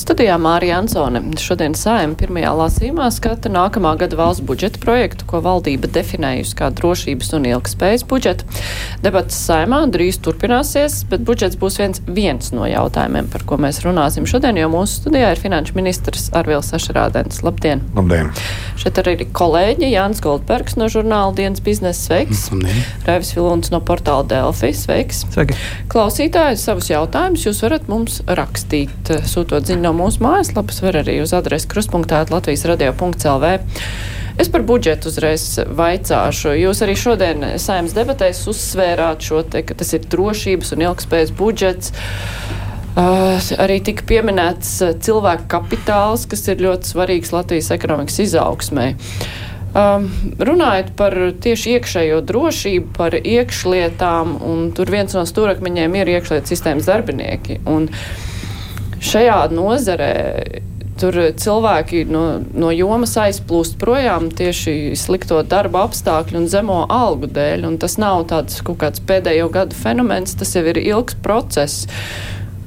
Studijā Mārija Ansone. Šodien sājuma pirmajā lasīmā skata nākamā gada valsts budžeta projektu, ko valdība definējusi kā drošības un ilgspējas budžetu. Debats sājumā drīz turpināsies, bet budžets būs viens, viens no jautājumiem, par ko mēs runāsim šodien, jo mūsu studijā ir finanšu ministrs Arvils Sašarādens. Labdien! Labdien! Šeit arī ir kolēģi Jānis Goldbergs no žurnāla Dienas biznesa sveiks. Labdien! Raivis Vilons no portāla Delfi sveiks. Sveiki! Klausītāji savus jautājumus jūs varat mums rakstīt, sūtot ziņu no mūsu mājaslapas, var arī uz adresi krustpunktā Latvijas radio.lv. Es par budžetu uzreiz vaicāšu. Jūs arī šodien saimnes debatēs uzsvērāt šo te, ka tas ir drošības un ilgspējas budžets. Uh, arī tika pieminēts cilvēku kapitāls, kas ir ļoti svarīgs Latvijas ekonomikas izaugsmai. Um, runājot par tieši iekšējo drošību, par iekšlietām, un tur viens no stūrakmeņiem ir iekšlietu sistēmas darbinieki. Un, uh, šajā nozarē tur cilvēki no, no jomas aizplūst projām tieši slikto darba apstākļu un zemo algu dēļ. Un tas nav tāds kaut kāds pēdējo gadu fenomens, tas jau ir ilgs process.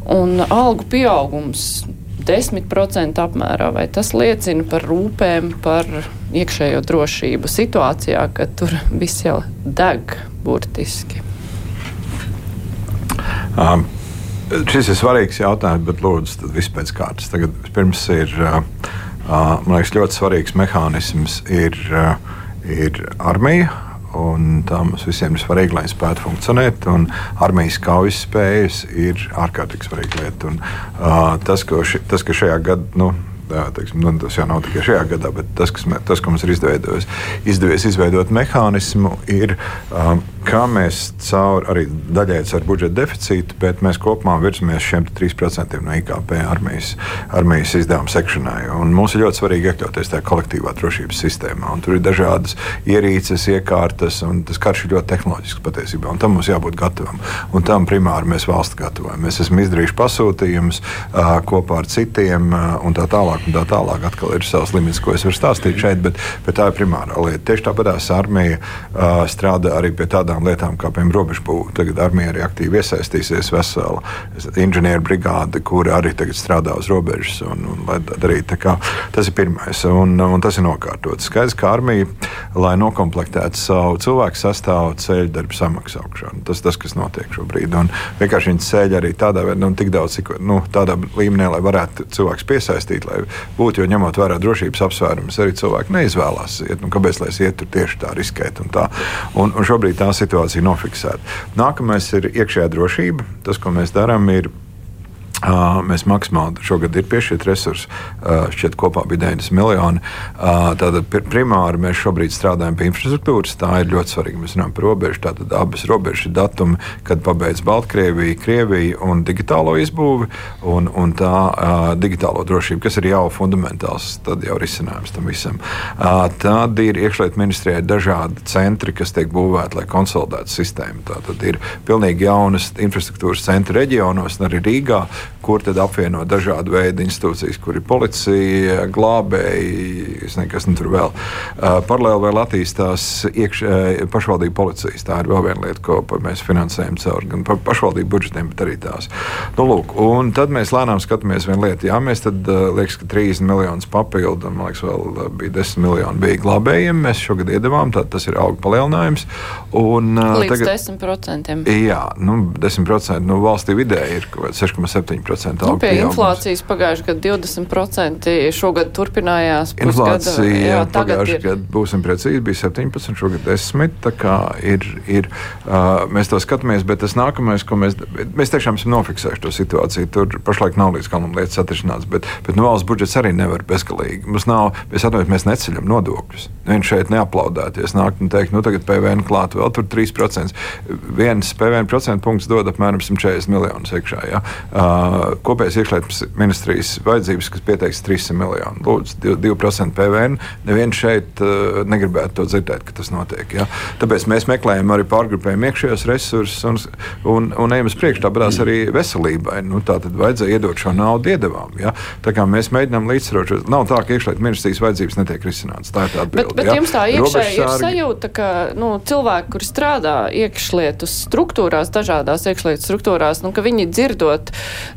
Un algu pieaugums 10% apmērā, vai tas liecina par rūpēm, par iekšējo drošību situācijā, ka tur viss jau deg burtiski? Um. Šis ir svarīgs jautājums, bet lūdzu, viss pēc kārtas. Tagad pirms ir, man liekas, ļoti svarīgs mehānisms ir, ir armija. Un tā mums visiem ir svarīgi, lai spētu funkcionēt. Armijas kaujas spējas ir ārkārtīgi svarīga lieta. Un, uh, tas, ši, tas, ka šajā gadā, nu, tā, teiksim, nu, tas jau nav tikai šajā gadā, bet tas, kas, mē, tas, ko mums ir izdevies, izdevies izveidot mehānismu, ir um, kā mēs caur arī daļai ar budžeta deficītu, bet mēs kopumā virzamies šiem 3% no IKP armijas, armijas izdevuma sekšanai. Un mums ir ļoti svarīgi iekļauties tajā kolektīvā drošības sistēmā. Un tur ir dažādas ierīces, iekārtas, un tas karš ir ļoti tehnoloģisks patiesībā. Un tam mums jābūt gatavam. Un tam primāri mēs valsts gatavojam. Mēs esam izdarījuši pasūtījumus uh, kopā ar citiem, uh, un tā tālāk. Un tā tālāk atkal ir savs limits, ko es varu stāstīt šeit, bet, bet tā ir primārā lieta. Tieši tāpat armija uh, strādā arī pie tādām lietām kā, piemēram, robežbūve. Tagad armija arī aktīvi iesaistīsies vesela inženieru brigāde, kuri arī tagad strādā uz robežas. Un, un, darīt, kā, tas ir pirmais, un, un tas ir nokārtots. Skaidrs, ka armija, lai nokomplektētu savu cilvēku sastāvu, ceļu darbu samaksu augšā. Tas tas, kas notiek šobrīd. Un vienkārši viņi ceļ arī tādā veidā, nu, tik daudz, cik nu, tādā līmenī, lai varētu cilvēks piesaistīt, lai būtu, jo ņemot vērā drošības apsvērumus, arī cilvēki neizvēlās iet. Nu, kāpēc lai es ietu tieši tā riskēt? Un, tā. un, un šobrīd tā situācija nofiksēta. Nākamais ir iekšējā drošība. Tas, ko mēs darām, ir Mēs maksimāli šogad ir piešķirti resursi. Šķiet, kopā bija 90 miljoni. Tātad primāri mēs šobrīd strādājam pie infrastruktūras. Tā ir ļoti svarīga. Mēs runājam par robežu. Tātad abas robežas ir datumi, kad pabeidz Baltkrievija, Krievija un digitālo izbūvi. Un, un tā digitālo drošība, kas ir jau fundamentāls, jau risinājums tam visam. Tad ir iekšlietu ministrijai dažādi centri, kas tiek būvēti, lai konsolidētu sistēmu. Tātad ir pilnīgi jaunas infrastruktūras centri reģionos, arī Rīgā kur tad apvieno dažādu veidu institūcijas, kur ir policija, glābēji, es nezinu, kas nu tur vēl. Paralēli vēl attīstās iekš, pašvaldību policijas. Tā ir vēl viena lieta, ko mēs finansējam caur gan pa, pašvaldību budžetiem, bet arī tās. Nu, lūk, un tad mēs lēnām skatāmies vienu lietu. Jā, mēs tad liekas, ka 30 miljonus papildu, un man liekas, vēl bija 10 miljoni bija glābējiem. Mēs šogad iedavām, tad tas ir auga palielinājums. Un, Līdz tagad, 10%. Jā, nu, 10% nu, valstī vidēji ir 6,7%. 20% nu, pie inflācijas pagājušajā gadā 20% šogad turpinājās. Inflācija jā, pagājušajā gadā, būsim precīzi, bija 17, šogad 10. Tā kā ir, ir uh, mēs to skatāmies, bet tas nākamais, ko mēs, mēs tiešām esam nofiksējuši to situāciju. Tur pašlaik nav līdz galam lietas atrisināts, bet, bet nu, valsts budžets arī nevar bezgalīgi. Mums nav, mēs atvainojamies, mēs neceļam nodokļus. Viņš šeit neaplaudēties, nākt un teikt, nu tagad PVN klāt vēl tur 3%. Viens PVN procentu punkts dod apmēram 140 miljonus iekšā. Ja? Uh, kopējais iekšlietu ministrijas vajadzības, kas pieteiks 300 miljonu. Lūdzu, 2% PVN. Neviens šeit uh, negribētu to dzirdēt, ka tas notiek. Ja? Tāpēc mēs meklējam arī pārgrupējumu iekšējos resursus un, un, un ejam uz priekšu. Tāpat arī veselībai. Nu, tā tad vajadzēja iedot šo naudu iedevām. Ja? Tā kā mēs mēģinām līdzsvarot, nav tā, ka iekšlietu ministrijas vajadzības netiek risinātas. Tā ir tā atbilde. Bet, bet ja? jums tā iekšēji ir sajūta, ka nu, cilvēki, kuri strādā iekšlietu struktūrās, dažādās iekšlietu struktūrās, nu, ka viņi dzirdot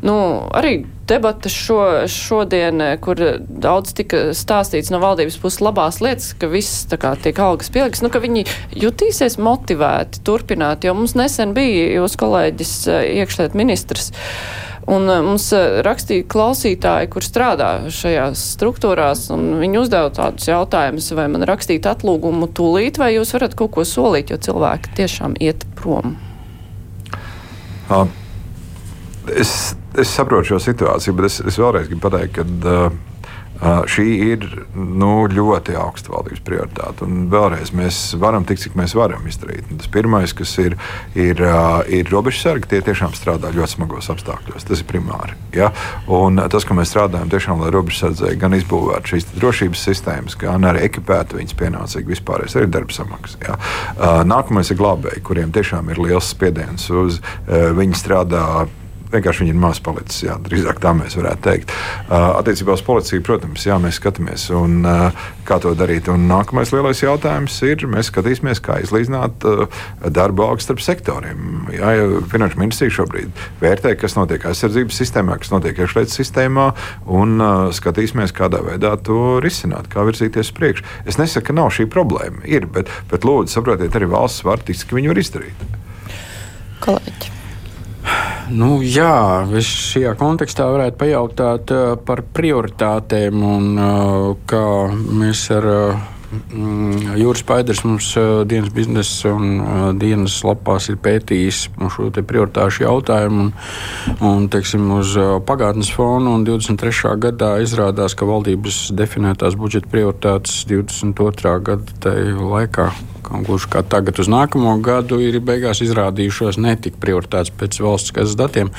nu, arī debatas šo, šodien, kur daudz tika stāstīts no valdības puses labās lietas, ka viss kā tiek algas pieliks, nu, ka viņi jutīsies motivēti turpināt, jo mums nesen bija jūs kolēģis iekšliet ministrs. Un mums rakstīja klausītāji, kur strādā šajās struktūrās, un viņi uzdeva tādus jautājumus, vai man rakstīt atlūgumu tūlīt, vai jūs varat kaut ko solīt, jo cilvēki tiešām iet prom. Uh, es es saprotu šo situāciju, bet es, es vēlreiz gribu pateikt, ka uh, šī ir nu, ļoti augsta valdības prioritāte. Un vēlreiz mēs varam tikt, cik mēs varam izdarīt. Un tas pirmais, kas ir, ir, uh, ir robežsargi, tie tiešām strādā ļoti smagos apstākļos. Tas ir primāri. Ja? Un tas, ka mēs strādājam tiešām, lai robežsardzēji gan izbūvētu šīs drošības sistēmas, gan arī ekipētu viņas pienācīgi vispārējais arī darba samaksas. Ja? Uh, nākamais ir glābēji, kuriem tiešām ir liels spiediens uz uh, viņi strādā vienkārši viņi ir maz palicis. Jā, drīzāk tā mēs varētu teikt. Attiecībā uz policiju, protams, jā, mēs skatāmies, un, kā to darīt. Un nākamais lielais jautājums ir, mēs skatīsimies, kā izlīdzināt darba augstu starp sektoriem. Jā, jau Finanšu ministrija šobrīd vērtē, kas notiek aizsardzības sistēmā, kas notiek iekšlietu sistēmā, un skatīsimies, kādā veidā to risināt, kā virzīties uz priekšu. Es nesaku, ka nav šī problēma. Ir, bet, bet lūdzu, saprotiet, arī valsts var tikt, ka viņi var izdarīt. Kolēģi. Nu, jā, es šajā kontekstā varētu pajautāt uh, par prioritātēm un uh, kā mēs ar mm, Jūras Paiders mums uh, dienas biznesa un dienas lapās ir pētījis šo prioritāšu jautājumu. Un, un, teiksim, uz pagātnes fona un 23. gadā izrādās, ka valdības definētās budžeta prioritātes 22. gada laikā gluži kā tagad uz nākamo gadu, ir beigās izrādījušās netik prioritātes pēc valsts kasas datiem.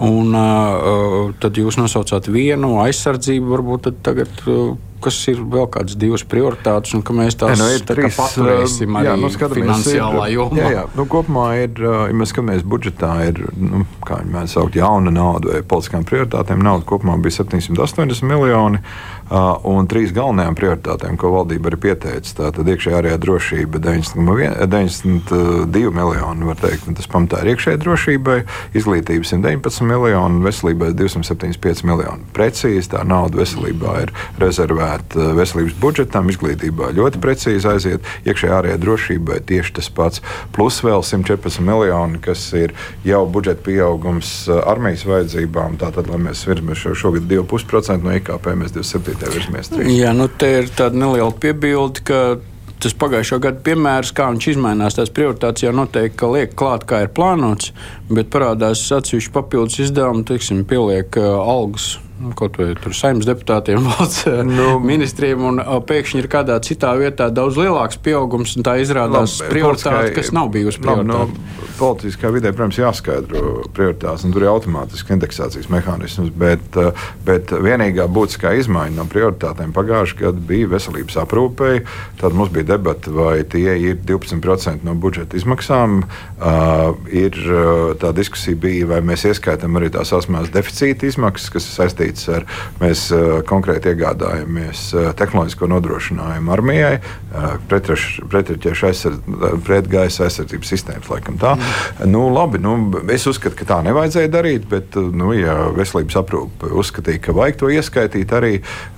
Un, uh, tad jūs nosaucāt vienu aizsardzību, varbūt tagad. Uh, kas ir vēl kādas divas prioritātes, un ka mēs tās nu, tā trīs, paturēsim arī jā, nu, finansiālā ir, jomā. Jā, jā. Nu, kopumā ir, ja mēs skatāmies budžetā, ir, nu, kā viņi mēdz saukt, jauna nauda vai politiskām prioritātēm. Nauda kopumā bija 780 miljoni. Uh, un trīs galvenajām prioritātēm, ko valdība ir pieteicis, tātad iekšējā ārējā drošība 92 miljoni, var teikt, tas pamatā ir iekšējai drošībai, izglītība 119 miljoni, veselībai 275 miljoni. Precīzi tā nauda veselībā ir rezervēta veselības budžetam, izglītībā ļoti precīzi aiziet, iekšējā ārējā drošībai tieši tas pats, plus vēl 114 miljoni, kas ir jau budžeta pieaugums armijas vajadzībām, tātad, lai mēs virzamies šo, šogad 2,5% no IKP, mēs 27 tev virzamies. Jā, nu te ir tāda neliela piebilde, ka tas pagājušā gada piemērs, kā viņš izmainās, tās prioritātes jau noteikti, liek klāt, kā ir plānots, bet parādās atsevišķi papildus izdevumi, teiksim, pieliek algas nu, kaut vai tur saimnes deputātiem, valsts nu, ministriem, un pēkšņi ir kādā citā vietā daudz lielāks pieaugums, un tā izrādās labi, prioritāte, kas nav bijusi prioritāte. Nu, politiskā vidē, protams, jāskaidro prioritātes, un tur ir automātiski indeksācijas mehānisms, bet, bet vienīgā būtiskā izmaiņa no prioritātēm pagājušajā gadā bija veselības aprūpei. Tad mums bija debata, vai tie ir 12% no budžeta izmaksām. Uh, ir, tā diskusija bija, vai mēs ieskaitām arī tās asmās deficīta izmaksas, kas ir saistītas saistīts ar mēs uh, konkrēti iegādājamies uh, tehnoloģisko nodrošinājumu armijai, aizsardzības, pretgaisa aizsardzības sistēmas, laikam tā. Mm. Nu, labi, nu, es uzskatu, ka tā nevajadzēja darīt, bet, nu, ja veselības aprūpe uzskatīja, ka vajag to ieskaitīt, arī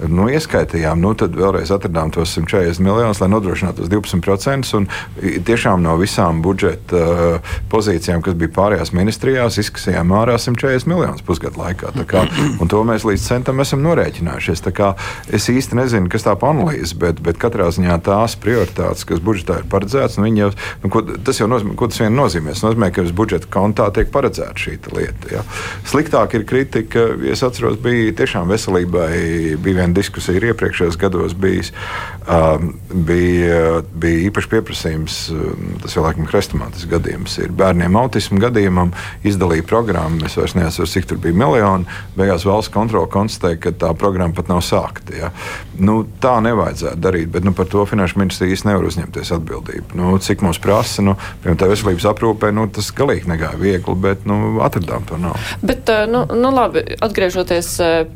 nu, ieskaitījām, nu, tad vēlreiz atradām tos 140 miljonus, lai nodrošinātu tos 12%. Un tiešām no visām budžeta pozīcijām, kas bija pārējās ministrijās, izkasījām ārā 140 miljonus pusgadu laikā. Kā, to mēs mēs līdz centam esam norēķinājušies. Es īsti nezinu, kas tā pa analīze, bet, bet katrā ziņā tās prioritātes, kas budžetā ir paredzētas, nu, jau, nu, ko, tas jau nozīmē, ko tas vien nozīmē. Tas nozīmē, ka uz budžeta kontā tiek paredzēta šī lieta. Ja. Sliktāk ir kritika, es atceros, bija tiešām veselībai, bija viena diskusija iepriekšējos gados bijis, um, bija, bija īpaši pieprasījums, um, tas jau laikam hrestomātis gadījums ir bērniem autismu gadījumam, izdalīja programmu, es vairs neatceros, cik tur bija miljoni, beigās valsts kontrole konstatēja, ka tā programma pat nav sākta. Ja. Nu, tā nevajadzētu darīt, bet nu, par to finanšu ministrija īstenībā nevar uzņemties atbildību. Nu, cik mums prasa, nu, piemēram, tā veselības aprūpē, nu, tas galīgi negāja viegli, bet nu, atradām to nav. Bet, nu, nu labi, atgriežoties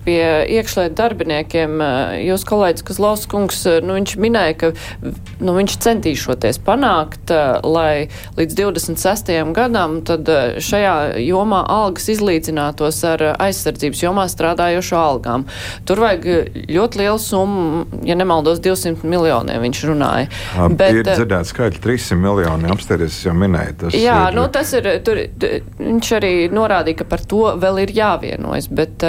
pie iekšlietu darbiniekiem, jūs kolēģis Kazlaus kungs, nu, viņš minēja, ka nu, viņš centīšoties panākt, lai līdz 26. gadam šajā jomā algas izlīdzinātos ar aizsardzības jomā strādājošo algām. Tur vajag ļoti lielu summu, ja nemaldos, 200 miljoniem viņš runāja. Bet, ir dzirdēts skaitļi 300 miljoni apstāties, jau minēja. Tas jā, ir, nu tas ir, tur, viņš arī norādīja, ka par to vēl ir jāvienojas, bet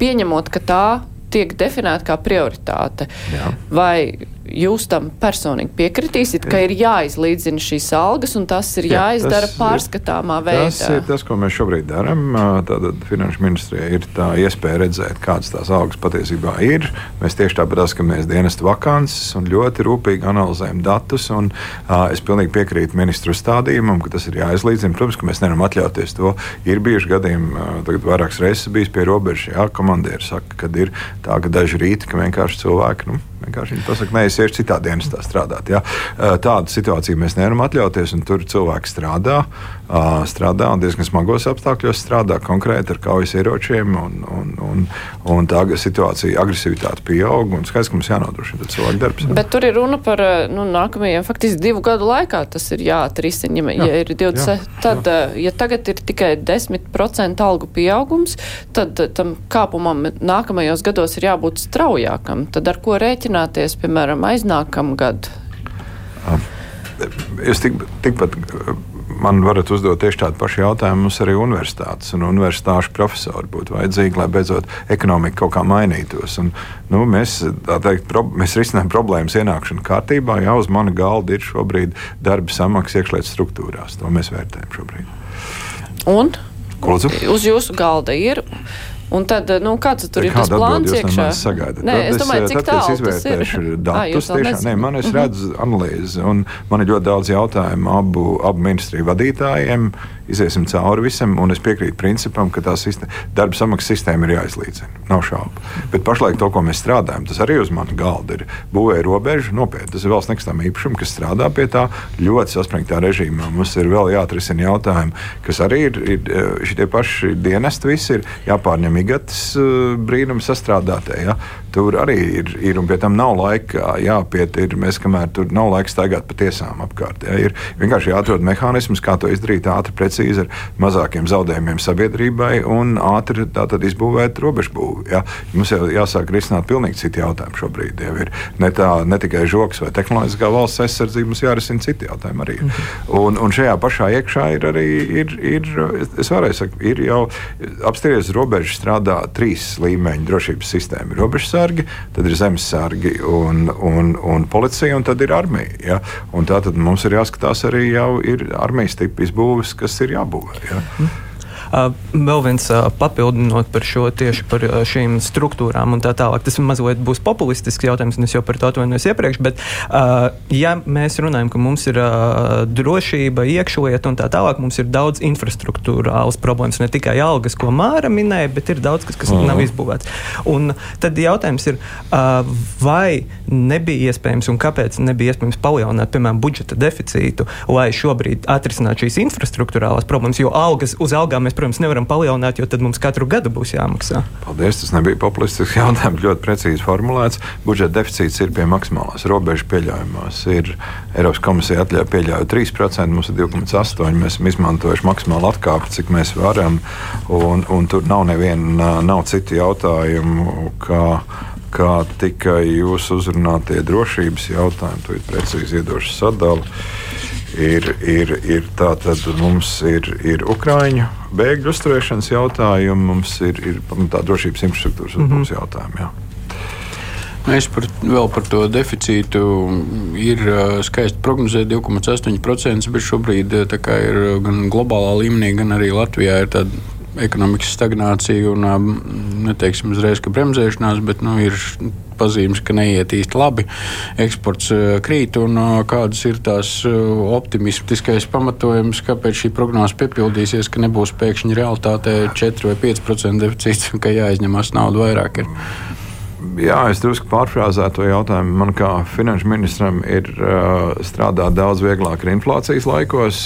pieņemot, ka tā tiek definēta kā prioritāte. Jā. Vai jūs tam personīgi piekritīsiet, ka ir jāizlīdzina šīs algas un tas ir Jā, jāizdara tas pārskatāmā veidā? Tas ir tas, ko mēs šobrīd darām. Tātad Finanšu ministrijai ir tā iespēja redzēt, kādas tās algas patiesībā ir. Mēs tieši tāpat skatāmies dienestu vakances un ļoti rūpīgi analizējam datus. Un, uh, es pilnīgi piekrītu ministru stādījumam, ka tas ir jāizlīdzina. Protams, ka mēs nevaram atļauties to. Ir bijuši gadījumi, uh, tagad vairākas reizes bijis pie robežas, jā, komandieri saka, ka ir tā, ka daži rīti, ka vienkārši cilvēki. Nu, Vienkārši viņi pasaka, nē, es iešu citā dienestā strādāt. Ja? Tādu situāciju mēs nevaram atļauties, un tur cilvēki strādā, strādā diezgan smagos apstākļos, strādā konkrēti ar kaujas ieročiem, un, un, un, un tā situācija, agresivitāte pieaug, un skaidrs, ka mums jānodrošina cilvēku darbs. Bet tur ir runa par nu, nākamajiem, faktiski divu gadu laikā tas ir jāatrisina. Ja, ja, ir 20, jā, tad, jā. ja tagad ir tikai 10% algu pieaugums, tad tam kāpumam nākamajos gados ir jābūt straujākam. Tad ar ko rēķināt? rēķināties, piemēram, aiznākamā gada? Es tik, tikpat man varat uzdot tieši tādu pašu jautājumu. Mums arī universitātes un universitāšu profesori būtu vajadzīgi, lai beidzot ekonomika kaut kā mainītos. Un, nu, mēs, teikt, pro, mēs risinām problēmas ienākšanu kārtībā. Jā, uz mana galda ir šobrīd darba samaksa iekšlietu struktūrās. To mēs vērtējam šobrīd. Un? Lūdzu? Uz jūsu galda ir. Un tad, nu, kāds tur ir tas plāns iekšā? Nē, es domāju, cik tālu tas ir. Datus, à, tiešām, nē, man es mhm. redzu analīzi, un man ir ļoti daudz jautājumu abu, abu ministriju vadītājiem. Iziesim cauri visam, es piekrītu principam, ka tā darba samaksas sistēma ir jāizlīdzina. Nav šaubu. Bet pašlaik to, ko mēs strādājam, tas arī uz mana galda ir būvēja robežu nopietni. Tas ir valsts nekustamā īpašuma, kas strādā pie tā ļoti saspringtā režīmā. Mums ir vēl jāatrisina jautājumi, kas arī ir, ir šitie paši dienesti, visi ir jāpārņem Migatas eh, brīnums sastrādātē. Ja? Tur arī ir, ir un pie tam nav laika jāpiet. Ir, mēs kamēr tur nav laika staigāt pa tiesām apkārt. Ja? Ir vienkārši jāatrod mehānisms, kā to izdarīt ātri, precīzi ar mazākiem zaudējumiem sabiedrībai un ātri izbūvēt robežbūvi. Ja? Mums jau jāsāk risināt pilnīgi citi jautājumi šobrīd. Jau ir ne, tā, ne tikai žoks vai tehnoloģiskā valsts aizsardzība, mums jārisina citi jautājumi arī. Mhm. Un, un šajā pašā iekšā ir arī, ir, ir, es varēju sakt, ir jau apstāties robežas strādā trīs līmeņu drošības sistēma. Robežsargi, tad ir zemesargi un, un, un policija, un tad ir armija. Ja? Tā tad mums ir jāskatās arī jau ir armijas tipa izbūves, kas ir jābūvē. Ja? Mm. Vēl viens papildinot par šo tieši par šīm struktūrām un tā tālāk. Tas mazliet būs populistisks jautājums, un es jau par to atvainojos iepriekš. Bet, ja mēs runājam, ka mums ir drošība, iekšlieta un tā tālāk, mums ir daudz infrastruktūrāls problēmas. Ne tikai algas, ko Māra minēja, bet ir daudz kas, kas -huh. nav izbūvēts. Un tad jautājums ir, vai nebija iespējams un kāpēc nebija iespējams palielināt, piemēram, budžeta deficītu, lai šobrīd atrisinātu šīs infrastruktūrālās problēmas, jo algas uz algām mēs protams, nevaram palielināt, jo tad mums katru gadu būs jāmaksā. Paldies, tas nebija populistisks jautājums, ļoti precīzi formulēts. Budžeta deficīts ir pie maksimālās robežas pieļaujamās. Ir Eiropas komisija atļauj pieļauju 3%, mums ir 2,8%. Mēs esam izmantojuši maksimālu atkāpi, cik mēs varam, un, un tur nav neviena, nav citu jautājumu. Kā, kā tikai jūsu uzrunātie drošības jautājumi, to ir precīzi iedošu sadali ir, ir, ir tātad mums ir, ir Ukrāņu bēgļu uzturēšanas jautājumi, mums ir, ir tā drošības infrastruktūras mm -hmm. jautājumi. Jā. Mēs par, vēl par to deficītu ir skaisti prognozēt 2,8%, bet šobrīd ir gan globālā līmenī, gan arī Latvijā ir tāda ekonomikas stagnācija un neteiksim uzreiz, ka bremzēšanās, bet nu, ir pazīmes, ka neiet īsti labi. Eksports krīt, un kādas ir tās optimistiskais pamatojums, kāpēc šī prognoze piepildīsies, ka nebūs pēkšņi realitātē 4 vai 5% deficīts un ka jāizņemas nauda vairāk. Ir. Jā, es drusku pārfrāzēju to jautājumu. Man kā finanšu ministram ir uh, strādāt daudz vieglāk ar inflācijas laikos.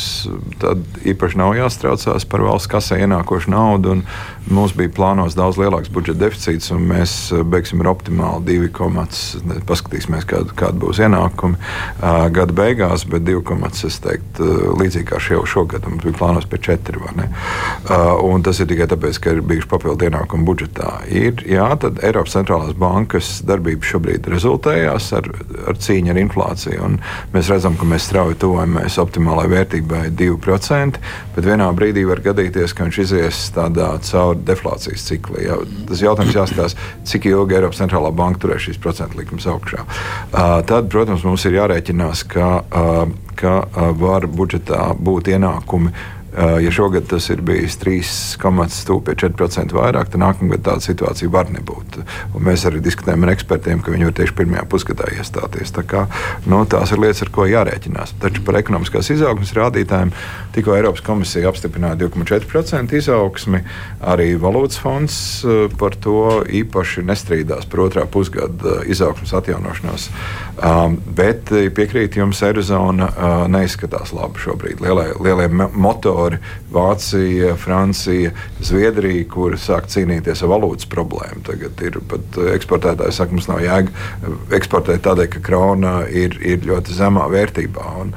Tad īpaši nav jāstraucās par valsts kasē ienākošu naudu. Mums bija plānos daudz lielāks budžeta deficīts, un mēs uh, beigsim ar optimāli 2,5. Paskatīsimies, kāda, kāda būs ienākumi uh, gada beigās, bet 2,5 es teiktu uh, līdzīgi kā jau šogad. Mums bija plānos pie 4. Uh, tas ir tikai tāpēc, ka ir bijuši papildu ienākumi budžetā. Ir, jā, tad Eiropas centrālās bankas bankas darbība šobrīd rezultējās ar, ar cīņu ar inflāciju. Mēs redzam, ka mēs strauji tuvojamies optimālai vērtībai 2%, bet vienā brīdī var gadīties, ka viņš izies tādā caur deflācijas ciklu. Ja, tas jautājums jāskatās, cik ilgi Eiropas centrālā banka turēs šīs procentu likmes augšā. Uh, tad, protams, mums ir jārēķinās, ka, uh, ka uh, var budžetā būt ienākumi ja šogad tas ir bijis 3,4% vairāk, tad nākamgad tāda situācija var nebūt. Un mēs arī diskutējam ar ekspertiem, ka viņi var tieši pirmajā pusgadā iestāties. Tā kā, nu, tās ir lietas, ar ko jārēķinās. Taču par ekonomiskās izaugsmas rādītājiem tikko Eiropas komisija apstiprināja 2,4% izaugsmi. Arī valūtas fonds eh, par to īpaši nestrīdās par otrā pusgada izaugsmas atjaunošanos. Um, bet piekrīt jums, Eirozona uh, neizskatās labi šobrīd. Lielie, lielie motori sektori - Vācija, Francija, Zviedrija, kuras sāk cīnīties ar valūtas problēmu. Tagad ir pat eksportētāji, saka, mums nav jēga eksportēt tādēļ, ka krona ir, ir ļoti zemā vērtībā. Un,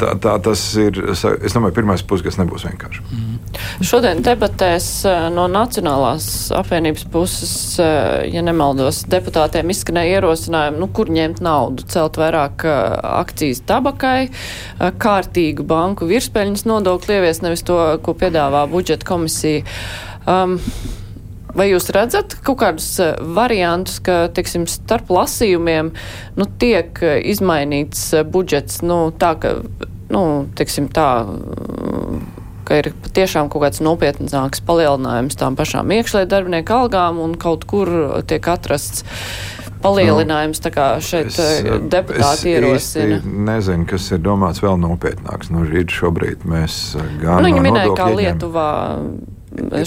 tā, tā, tas ir, es domāju, pirmais pusgads nebūs vienkārši. Mm. Šodien debatēs no Nacionālās apvienības puses, ja nemaldos, deputātiem izskanēja ierosinājumi, nu, kur ņemt naudu, celt vairāk akcijas tabakai, kārtīgu banku virspeļņas nodokli ievies, nevis to, ko piedāvā budžeta komisija. Um, Vai jūs redzat kaut kādus uh, variantus, ka, teiksim, starp lasījumiem nu, tiek uh, izmainīts uh, budžets, nu, tā, ka, nu, teiksim, tā, ka ir patiešām kaut kāds nopietnāks palielinājums tām pašām iekšlietu darbinieku algām un kaut kur tiek atrasts palielinājums, tā kā šeit es, eh, deputāti ierosina? Nezinu, kas ir domāts vēl nopietnāks. Nu, šobrīd mēs eh, gan. Nu, viņi no minēja, kā Lietuvā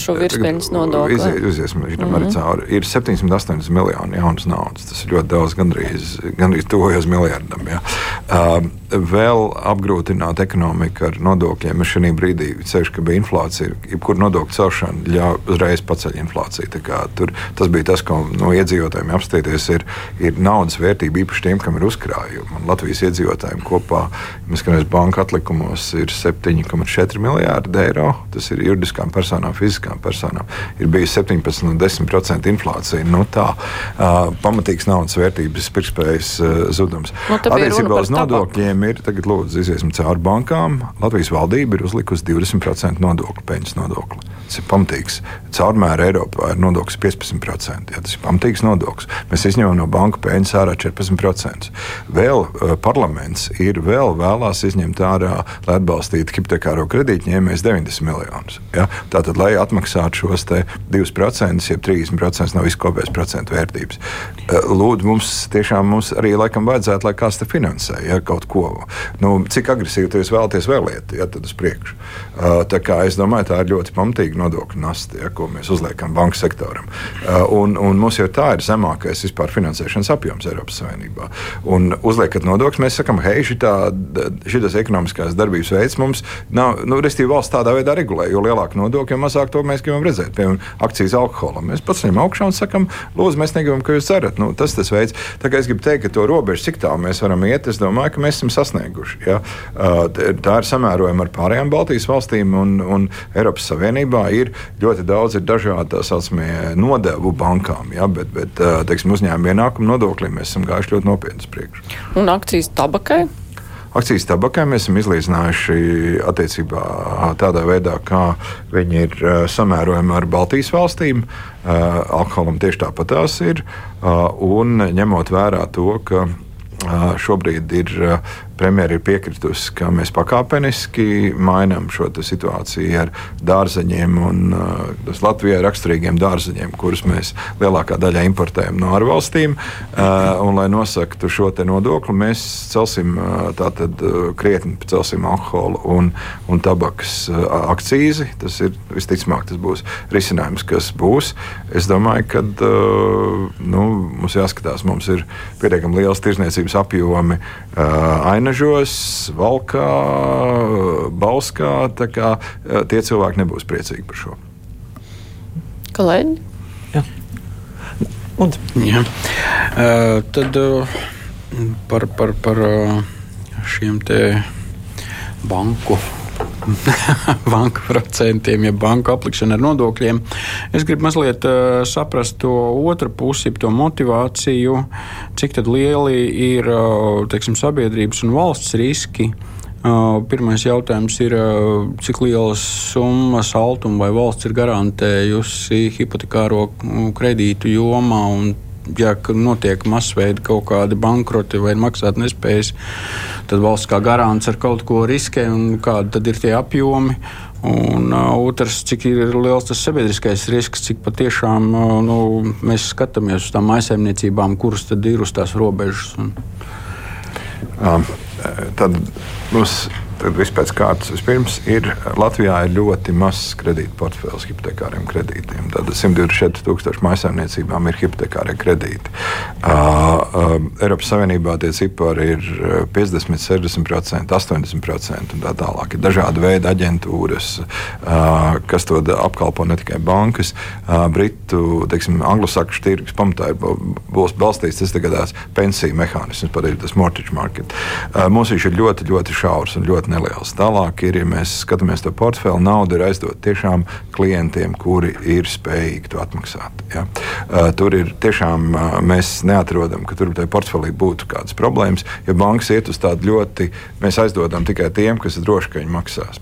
šo virspeļņas nodokli. Iziet, iesim mm -hmm. cauri. Ir 780 miljoni jaunas naudas. Tas ir ļoti daudz, gandrīz, gandrīz tuvojas miljardam. Ja. Uh, vēl apgrūtināt ekonomiku ar nodokļiem. Šī brīdī, ceļš, ka bija inflācija, jebkur nodokļu celšana ļauj uzreiz paceļ inflāciju. Tur, tas bija tas, ko no iedzīvotājiem apstāties, ir, ir naudas vērtība īpaši tiem, kam ir uzkrājumi. Un Latvijas iedzīvotājiem kopā, mēs banka atlikumos, ir 7,4 miljārdi eiro. Tas ir juridiskām personām fiziskām personām ir bijusi 17 un 10% inflācija. Nu, tā uh, pamatīgs naudas vērtības pirktspējas uh, zudums. Nu, Attiecībā uz nodokļiem ir tagad lūdzu iziesim cauri bankām. Latvijas valdība ir uzlikusi 20% nodokli, peļņas nodokli. Tas ir pamatīgs. Caurmēr Eiropā ir nodoklis 15%. Jā, tas ir pamatīgs nodoklis. Mēs izņemam no banka peļņas ārā 14%. Vēl uh, parlaments ir vēl vēlās izņemt ārā, lai atbalstītu hipotekāro kredītņēmējus 90 miljonus. Ja? Tātad, lai atmaksātu šos 2%, jeb 30% no viskopējās procentu vērtības. Eh, lūdzu, mums tiešām mums arī laikam vajadzētu, lai kāds te finansē ja, kaut ko. Nu, cik agresīvi jūs vēlaties vēlēt, ja tad uz priekšu. Uh, tā kā es domāju, tā ir ļoti pamatīga nodokļu nasta, ja, ko mēs uzliekam banku sektoram. Uh, un, un mums jau tā ir zemākais vispār finansēšanas apjoms Eiropas Savienībā. Un uzliekat nodokļus, mēs sakām, hei, šis ekonomiskās darbības veids mums nav, nu, restīvi valsts tādā veidā regulē, jo lielāka nodokļa, jo mazāk to mēs gribam redzēt. Piemēram, akcijas alkoholam. Mēs pats ņemam augšā un sakam, lūdzu, mēs negribam, ka jūs cerat. Nu, tas tas veids. Kā es gribu teikt, ka to robežu, cik tālu mēs varam iet, es domāju, ka mēs esam sasnieguši. Ja? Tā ir samērojama ar pārējām Baltijas valstīm un, un Eiropas Savienībā. Ir ļoti daudz ir saucamie nodevu bankām, ja? bet, bet teiksim, uzņēmuma ienākuma nodokļiem mēs esam gājuši ļoti nopietni uz priekšu. Un akcijas tabakai? Akcijas tabakai mēs esam izlīdzinājuši attiecībā tādā veidā, kā viņi ir samērojami ar Baltijas valstīm. Alkoholam tieši tāpat tās ir. Un ņemot vērā to, ka šobrīd ir premjera ir piekritusi, ka mēs pakāpeniski mainām šo situāciju ar dārzeņiem un uh, Latvijai raksturīgiem dārzeņiem, kurus mēs lielākā daļa importējam no ārvalstīm. Uh, un, lai nosaktu šo nodokli, mēs celsim uh, tātad uh, krietni celsim alkohola un, un tabakas uh, akcīzi. Tas ir visticamāk, tas būs risinājums, kas būs. Es domāju, ka nu, mums jāskatās, mums ir pietiekami liels tirzniecības apjomi uh, Ainažos, Valkā, Bauskā. Kā, uh, tie cilvēki nebūs priecīgi par šo. Kolēģi? Jā. Un. Jā. Uh, tad uh, par, par, par uh, šiem te banku banku procentiem, ja banku aplikšana ar nodokļiem. Es gribu mazliet uh, saprast to otru pusi, to motivāciju, cik lieli ir uh, teiksim, sabiedrības un valsts riski. Uh, pirmais jautājums ir, uh, cik lielas summas Altuma vai valsts ir garantējusi hipotekāro kredītu jomā un ja notiek masveida kaut kādi bankroti vai maksātnespējas, tad valsts kā garants ar kaut ko riskē un kādi ir tie apjomi. Un uh, otrs, cik ir liels tas sabiedriskais risks, cik patiešām uh, nu, mēs skatāmies uz tām aizsaimniecībām, kuras tad ir uz tās robežas. Un... Um, tad mums Tad viss pēc kārtas. Vispirms ir Latvijā ir ļoti mazs kredītu portfels hipotekāriem kredītiem. Tad 124 tūkstoši maisaimniecībām ir hipotekārie kredīti. Uh, uh, Eiropas Savienībā tie cipari ir 50, 60%, 80% un tā tālāk. Ir dažādi veidi aģentūras, uh, kas to apkalpo ne tikai bankas. Uh, Britu, teiksim, anglosakšu tirgus pamatā ir būs balstīts tas tagadās pensiju mehānisms, pat ir tas mortgage market. Uh, mums viņš ir ļoti, ļoti šaurs un ļoti neliels. Tālāk ir, ja mēs skatāmies to portfeli, nauda ir aizdot tiešām klientiem, kuri ir spējīgi to atmaksāt. Ja? Uh, tur ir tiešām uh, mēs neatrodam, ka tur portfelī būtu kādas problēmas, jo bankas iet uz tādu ļoti, mēs aizdodam tikai tiem, kas ir droši, ka viņi maksās.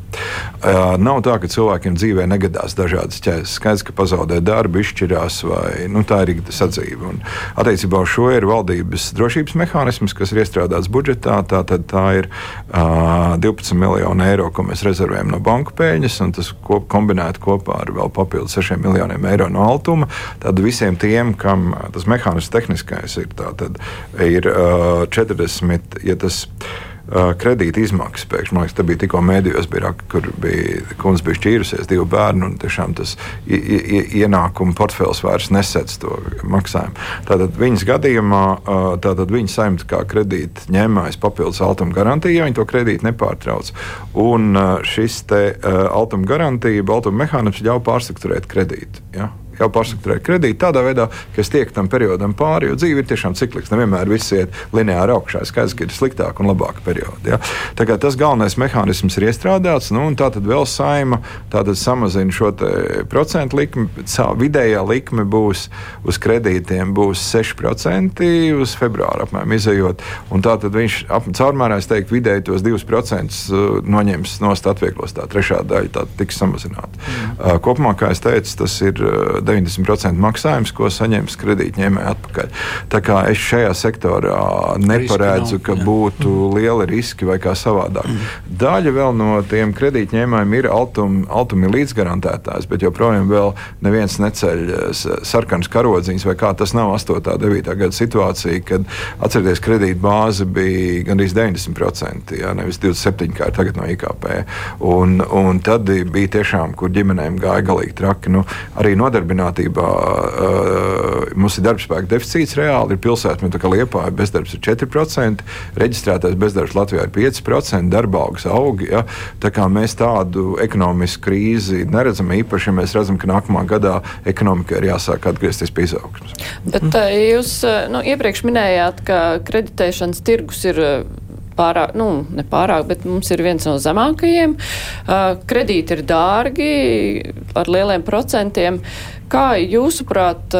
Uh, nav tā, ka cilvēkiem dzīvē negadās dažādas ķēdes. Skaidrs, ka pazaudē darbu, izšķirās vai nu, tā ir sadzīve. Un, attiecībā uz šo ir valdības drošības mehānisms, kas ir iestrādāts budžetā. Tā, tā ir uh, 12 12 miljoni eiro, ko mēs rezervējam no banku peļņas, un tas kop, kombinēti kopā ar vēl papildus 6 miljoniem eiro no altuma. Tad visiem tiem, kam tas mehānisms tehniskais ir, tā, tad ir uh, 40, ja tas ir kredīta izmaksas. Pēkšņi, man liekas, tā bija tikko mēdījos, bija, kur bija kundze bija šķīrusies, divi bērni, un tiešām tas ienākuma portfels vairs nesedz to maksājumu. Tātad viņas gadījumā, tātad viņa saimta kā kredīta ņēmājs papildus altuma garantija, ja viņi to kredītu nepārtrauc. Un šis te altuma garantija, altuma mehānisms ļauj pārstrukturēt kredītu. Ja? Jau pārstrukturēt kredītu tādā veidā, ka es tieku tam periodam pāri, jo dzīve ir tiešām cikliska. Nevienmēr viss iet lineāri augšā. Skaidrs, ka ir sliktāka un labāka perioda. Ja? Tā kā tas galvenais mehānisms ir iestrādāts, nu, un tā tad vēl saima samazina šo procentu likmi. Vidējā likme būs uz kredītiem būs 6% uz februāru apmēram izējot. Tā tad viņš caurmērā, es teiktu, vidēji tos 2% uh, noņems no atvieglos. Tā trešā daļa tā tiks samazināta. Mm. Uh, kopumā, kā es teicu, tas ir uh, 90% maksājums, ko saņems kredītņēmēji atpakaļ. Tā kā es šajā sektorā neparedzu, ka būtu mm. lieli riski vai kā savādāk. Mm. Daļa vēl no tiem kredītņēmējiem ir altumi altumi līdzgarantētājs, bet joprojām vēl neviens neceļ eh, sarkanas karodziņas, vai kā tas nav 8. un 9. gada situācija, kad atcerieties, kredīt bāze bija gandrīz 90%, jā, nevis 27% kā tagad no IKP. Un, un tad bija tiešām, kur ģimenēm gāja galīgi traki. Nu, arī nodarbinātība nodarbinātībā uh, mums ir darbspēka deficīts reāli. Ir pilsēta, nu, kā Liepā, bezdarbs ir 4%, reģistrētais bezdarbs Latvijā ir 5%, darba algas aug. Ja? Tā kā mēs tādu ekonomisku krīzi neredzam, īpaši, ja mēs redzam, ka nākamā gadā ekonomika ir jāsāk atgriezties pie izaugsmes. Bet jūs nu, iepriekš minējāt, ka kreditēšanas tirgus ir pārāk, nu, ne pārāk, bet mums ir viens no zemākajiem. Uh, kredīti ir dārgi, ar lieliem procentiem. Kā jūsuprāt,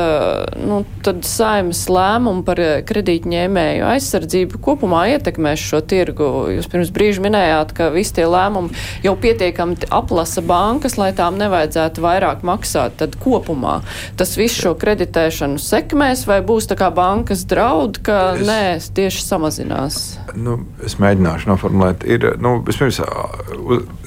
nu, tad saimas lēmumu par kredītņēmēju aizsardzību kopumā ietekmēs šo tirgu? Jūs pirms brīža minējāt, ka visi tie lēmumi jau pietiekami aplasa bankas, lai tām nevajadzētu vairāk maksāt. Tad kopumā tas viss šo kreditēšanu sekmēs vai būs tā kā bankas draud, ka es, nē, tieši samazinās? Nu, es mēģināšu noformulēt. Ir, nu, vispirms,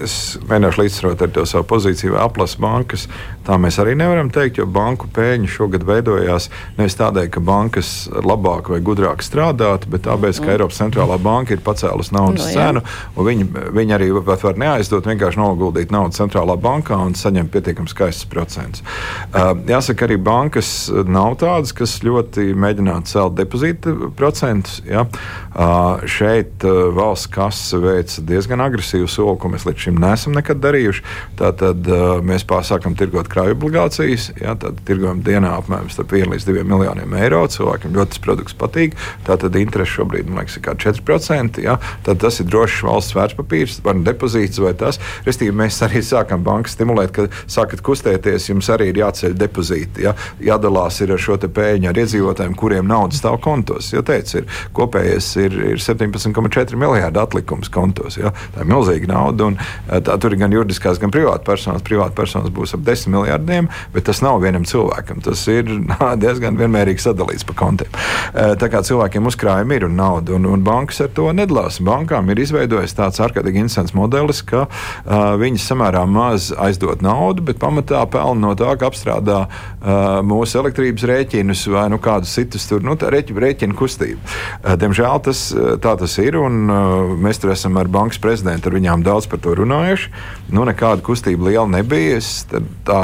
es mēģināšu līdzsvarot ar to savu pozīciju, vai aplasa bankas. Tā mēs arī nevaram teikt jo banku pēļņi šogad veidojās nevis tādēļ, ka bankas labāk vai gudrāk strādātu, bet tāpēc, ka mm. Eiropas centrālā banka ir pacēlusi naudas no, nu, cenu, viņi, viņi arī var neaizdot, vienkārši noguldīt naudu centrālā bankā un saņemt pietiekami skaistus procentus. Uh, jāsaka, arī bankas nav tādas, kas ļoti mēģinātu celt depozīta procentus. Ja? Uh, šeit uh, valsts kasa veic diezgan agresīvu soli, ko mēs līdz šim neesam nekad darījuši. Tātad uh, mēs pārsākam tirgot krāju obligācijas, Ja, tad tirgojam dienā apmēram 1 līdz 2 miljoniem eiro. Cilvēkiem ļoti tas produkts patīk. Tātad interesi šobrīd liekas, ir 4%. Ja, tad tas ir drošs valsts vērtspapīrs, vai nu depozīts vai tas. Restīvi, mēs arī sākam bankas stimulēt, ka sākat kustēties, jums arī ir jāceļ depozīti. Ja, jādalās ar šo pēļņu ar iedzīvotājiem, kuriem nauda stāv kontos. Jo teicu, ir, kopējais ir, ir 17,4 miljardi atlikums kontos. Ja. Tā ir milzīga nauda. Un, tā, tur ir gan juridiskās, gan privātpersonas. Privātpersonas būs ap 10 miljardiem, bet tas nav vienam cilvēkam. Tas ir diezgan vienmērīgi sadalīts pa kontiem. Tā kā cilvēkiem uzkrājumi ir un nauda, un, un bankas ar to nedalās. Bankām ir izveidojis tāds ārkārtīgi interesants modelis, ka uh, viņas samērā maz aizdod naudu, bet pamatā pelna no tā, ka apstrādā uh, mūsu elektrības rēķinus vai nu, kādus citus tur, nu, rēķinu, kustību. Uh, diemžēl tas, tā tas ir, un uh, mēs tur esam ar bankas prezidentu ar viņām daudz par to runājuši. Nu, nekāda kustība liela nebija. Es, tā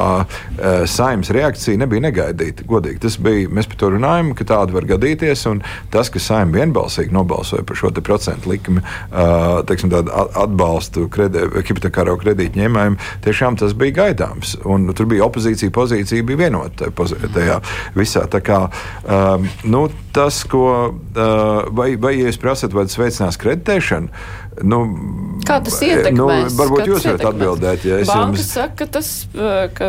saimnes reakcija nebija negaidīta. Godīgi, tas bija, mēs par to runājam, ka tāda var gadīties. Tas, ka saimne vienbalsīgi nobalsoja par šo procentu likmi, uh, teiksim, atbalstu hipotekāro kredītu ņēmējiem, tiešām tas bija gaidāms. Un, tur bija opozīcija, pozīcija bija vienota tajā visā. Tā kā, um, nu, tas, ko, uh, vai, vai jūs prasat, vai tas veicinās kreditēšanu, Nu, Kā tas ietekmēs? Nu, varbūt jūs varat atbildēt. Ja Banka jums... saka, ka tas ka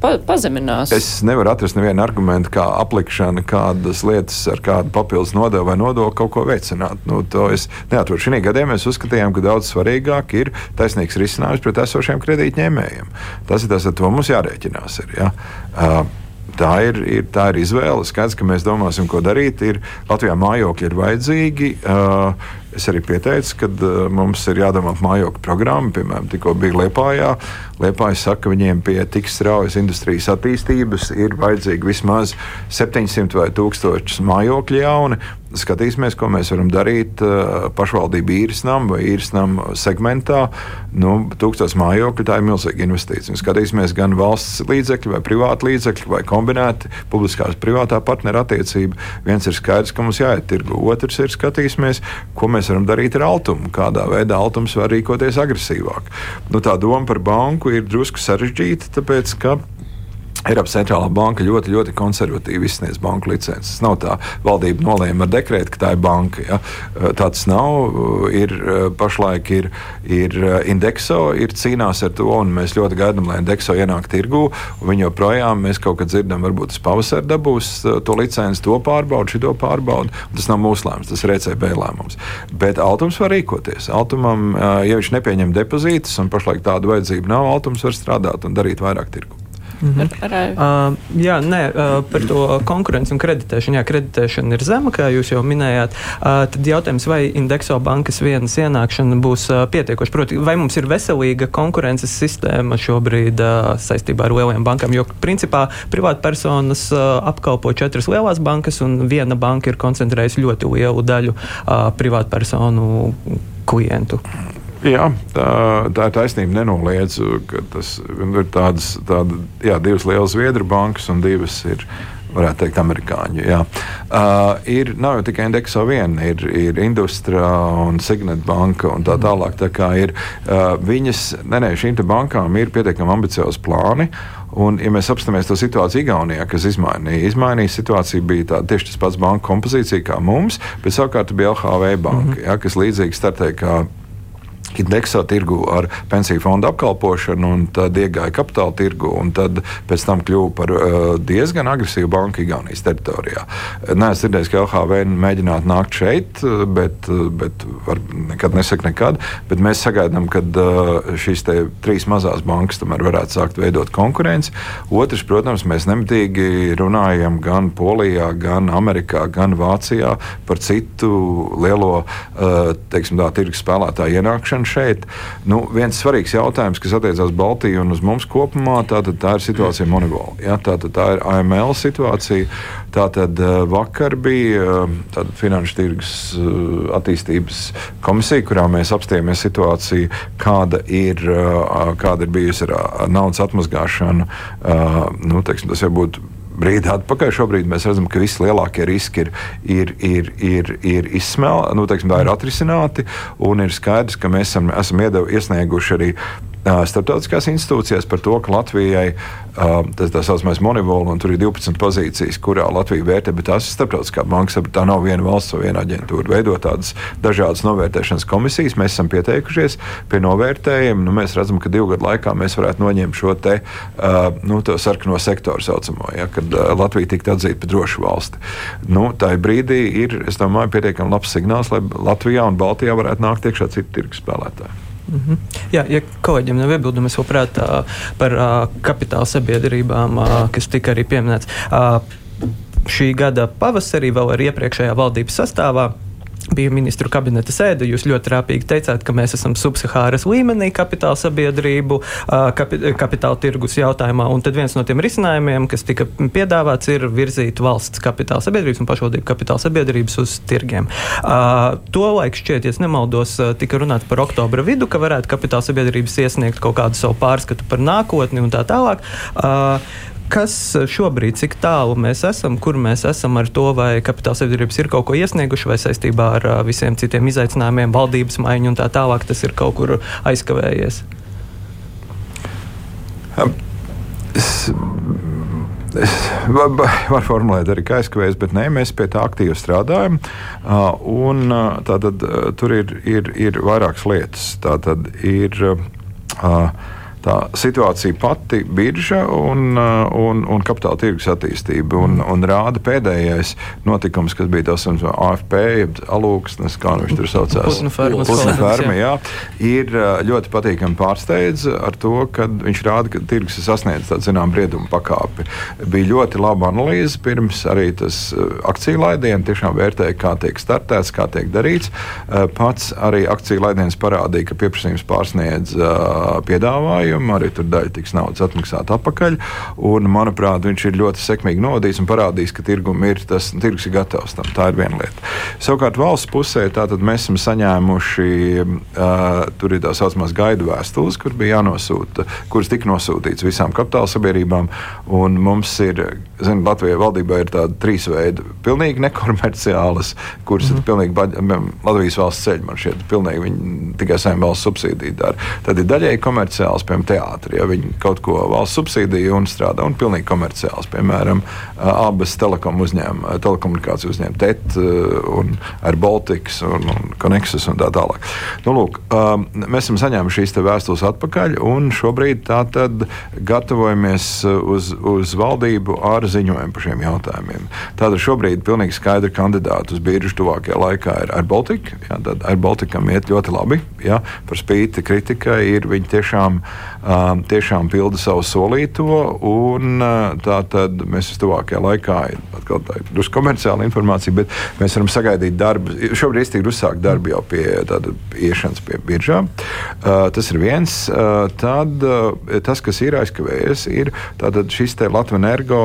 pa, pazeminās. Es nevaru atrast nevienu argumentu, kā aplikšana kādas lietas ar kādu papildus nodevu vai nodokli kaut ko veicināt. Nu, to es neatrodu. Šī gadījumā mēs uzskatījām, ka daudz svarīgāk ir taisnīgs risinājums pret esošiem kredītņēmējiem. Tas ir tas, ar to mums jārēķinās. Ir, ja? uh, Tā ir, ir, tā ir izvēle. Skaidrs, ka mēs domāsim, ko darīt. Ir, Latvijā mājokļi ir vajadzīgi. Uh, Es arī pieteicu, ka uh, mums ir jādomā par mājokļu programmu. Piemēram, tikko bija Lietpājā. Lietpājā saka, ka viņiem pie tik straujas industrijas attīstības ir vajadzīgi vismaz 700 vai 1000 mājokļu jauni. Skatīsimies, ko mēs varam darīt uh, pašvaldību īres namu vai īres namu segmentā. Nu, tūkstoš mājokļu tā ir milzīga investīcija. Skatīsimies gan valsts līdzekļu, vai privātu līdzekļu, vai kombinēti publiskās privātā partneru attiecība. Viens ir skaidrs, ka mums jāiet tirgu, otrs ir skatīsimies, ko mēs varam darīt ar Altumu, kādā veidā Altums var rīkoties agresīvāk. Nu, tā doma par banku ir drusku sarežģīta, tāpēc ka Eiropas centrālā banka ļoti, ļoti konservatīvi izsniedz banku licences. Nav tā, valdība nolēma ar dekrētu, ka tā ir banka. Ja? Tā tas nav. Ir, pašlaik ir, ir indekso, ir cīnās ar to, un mēs ļoti gaidām, lai indekso ienāk tirgū. Viņi joprojām, mēs kaut kad dzirdam, varbūt tas pavasarī dabūs to licenci, to pārbaudu, šito pārbaudu. Tas nav mūsu lēmums, tas ir ECB lēmums. Bet Altums var rīkoties. Altumam, ja viņš nepieņem depozītus, un pašlaik tādu vajadzību nav, Altums var strādāt un darīt vairāk tirgu. -hmm. ar, ar, uh, jā, nē, uh, par to konkurenci un kreditēšanu. Jā, kreditēšana ir zema, kā jūs jau minējāt. Uh, tad jautājums, vai indekso bankas vienas ienākšana būs uh, pietiekoša? Proti, vai mums ir veselīga konkurences sistēma šobrīd uh, saistībā ar lielajām bankām? Jo, principā, privātpersonas uh, apkalpo četras lielās bankas, un viena banka ir koncentrējusi ļoti lielu daļu uh, privātpersonu klientu. Jā, tā, tā ir taisnība. Nenoliedzu, ka tas ir tādas, tāda, jā, divas lielas Zviedru bankas un divas ir. Varētu teikt, amerikāņu. Jā. Uh, ir, nav jau tikai indeksa viena, ir, ir Industria un Signet banka un tā tālāk. Tā kā ir uh, viņas, nē, nē, šīm bankām ir pietiekami ambiciozi plāni. Un, ja mēs apstāmies to situāciju Igaunijā, kas izmainīja, izmainīja situācija bija tā, tieši tas pats banka kompozīcija kā mums, bet savukārt bija LHV banka, mm -hmm. ja, kas līdzīgi startēja kā Indekso tirgu ar pensiju fondu apkalpošanu, un tad iegāja kapitāla tirgu, un tad pēc tam kļuva par uh, diezgan agresīvu banku Igaunijas teritorijā. Nē, es dzirdēju, ka LHV mēģinātu nākt šeit, bet, bet var, nekad nesaka nekad. Bet mēs sagaidām, ka uh, šīs trīs mazās bankas tomēr varētu sākt veidot konkurenci. Otrs, protams, mēs nemitīgi runājam gan Polijā, gan Amerikā, gan Vācijā par citu lielo uh, teiksim, tā, tirgus spēlētāju ienākšanu gan šeit. Nu, viens svarīgs jautājums, kas attiecās Baltiju un uz mums kopumā, tātad tā ir situācija Mongolijā. Ja, tātad tā ir AML situācija. Tātad eh, vakar bija eh, Finanšu tirgus eh, attīstības komisija, kurā mēs apstājāmies situāciju, kāda ir, kāda ir bijusi ar naudas atmazgāšanu. Nu, teiksim, tas jau būtu brīdi atpakaļ. Šobrīd mēs redzam, ka vislielākie riski ir, ir, ir, ir, ir izsmelti, nu, teiksim, ir atrisināti. Un ir skaidrs, ka mēs esam, esam iedev, iesnieguši arī starptautiskās institūcijās par to, ka Latvijai tas tā saucamais monivol, un tur ir 12 pozīcijas, kurā Latvija vērtē, bet tās ir starptautiskā banka, tā nav viena valsts vai viena aģentūra. Veidot tādas dažādas novērtēšanas komisijas, mēs esam pieteikušies pie novērtējuma. Nu, mēs redzam, ka divu gadu laikā mēs varētu noņemt šo te, nu, sarkano sektoru saucamo, ja, kad Latvija tiktu atzīta par drošu valsti. Nu, tā brīdī ir, es domāju, pietiekami labs signāls, lai Latvijā un Baltijā varētu nākt iekšā citu tirgus spēlētāju. Mm -hmm. Jā, ja kolēģiem nav iebildumu, es labprāt par uh, kapitāla sabiedrībām, uh, kas tika arī pieminēts. Uh, šī gada pavasarī, vēl ar iepriekšējā valdības sastāvā, bija ministru kabineta sēde. Jūs ļoti rāpīgi teicāt, ka mēs esam subsahāras līmenī kapitāla sabiedrību, kapi, kapitāla tirgus jautājumā. Un tad viens no tiem risinājumiem, kas tika piedāvāts, ir virzīt valsts kapitāla sabiedrības un pašvaldību kapitāla sabiedrības uz tirgiem. Tolaik šķiet, ja nemaldos, tika runāts par oktobra vidu, ka varētu kapitāla sabiedrības iesniegt kaut kādu savu pārskatu par nākotni un tā tālāk. Kas šobrīd, cik tālu mēs esam, kur mēs esam ar to, vai kapitāla sabiedrības ir kaut ko iesnieguši, vai saistībā ar visiem citiem izaicinājumiem, valdības maiņu un tā tālāk, tas ir kaut kur aizkavējies? Es, es varu var formulēt arī kā aizkavējies, bet nē, mēs pie tā aktīvi strādājam. Un, tātad, tur ir, ir, ir vairākas lietas. Tātad ir. Uh, tā situācija pati, birža un, uh, un, un kapitāla tirgus attīstība. Un, un rāda pēdējais notikums, kas bija tas AFP, alūksnes, kā viņš tur saucās. Putnu ferma, jā. Ir uh, ļoti patīkami pārsteidz ar to, ka viņš rāda, ka tirgus ir sasniedzis tādu zinām briedumu pakāpi. Bija ļoti laba analīze pirms arī tas uh, akciju laidiens tiešām vērtēja, kā tiek startēts, kā tiek darīts. Pats arī akciju laidiens parādīja, ka pieprasījums pārsniedz piedāvājumu maksājumu, arī tur daļa tiks naudas atmaksāta atpakaļ. Un, manuprāt, viņš ir ļoti sekmīgi novadījis un parādījis, ka tirgum ir tas tirgus ir gatavs tam. Tā ir viena lieta. Savukārt valsts pusē mēs esam saņēmuši, uh, tur ir tā saucamās gaidu vēstules, kur bija jānosūta, kuras tika nosūtītas visām kapitāla sabiedrībām. Mums ir, zinu, Latvijai valdībai ir tāda trīs veidi - pilnīgi nekomerciālas, kuras mm -hmm. ir pilnīgi baģ, Latvijas valsts ceļi, man šķiet, pilnīgi viņi tikai saimē valsts subsīdiju dara. Tad ir daļēji komerciāls, piemēram, piemēram, teātris. Ja viņi kaut ko valsts subsīdiju un strādā un pilnīgi komerciāls, piemēram, abas telekom uzņēmuma, telekomunikāciju uzņēmuma TET un ar Baltics un, un Connexus un tā tālāk. Nu, lūk, mēs esam saņēmuši šīs vēstules atpakaļ un šobrīd tātad gatavojamies uz, uz valdību ar ziņojumu par šiem jautājumiem. Tātad šobrīd pilnīgi skaidri kandidāti uz biržu tuvākajā laikā ir ar Baltiku. Ar Baltikam iet ļoti labi. Jā, par spīti kritikai ir viņi tiešām uh, tiešām pilda savu solīto. Un, uh, tā tad mēs tuvākajā laikā, atkal tā ir komerciāla informācija, bet mēs varam sagaidīt darbu. Šobrīd ir uzsākt darbu jau pie tāda iešanas pie biržām. Uh, tas ir viens. Uh, tad tas, kas ir aizkavējies, ir šis Latvijas energo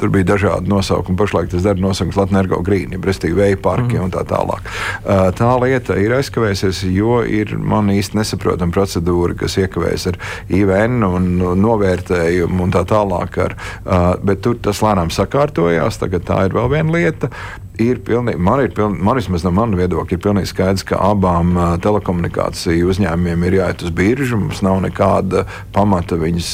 Tur bija dažādi nosaukumi. Pašlaik tas dara nosaukums Latvijas grīni, respektīvi vēja parki mm. un tā tālāk. Tā lieta ir aizkavējusies, jo ir man īsti nesaprotama procedūra, kas iekavējas ar IVN un novērtējumu un tā tālāk. Ar, bet tur tas lēnām sakārtojās. Tagad tā ir vēl viena lieta ir pilnīgi, man ir pilnīgi, man vismaz no manas viedokļa, ir pilnīgi skaidrs, ka abām telekomunikāciju uzņēmumiem ir jāiet uz biržu. Mums nav nekāda pamata viņus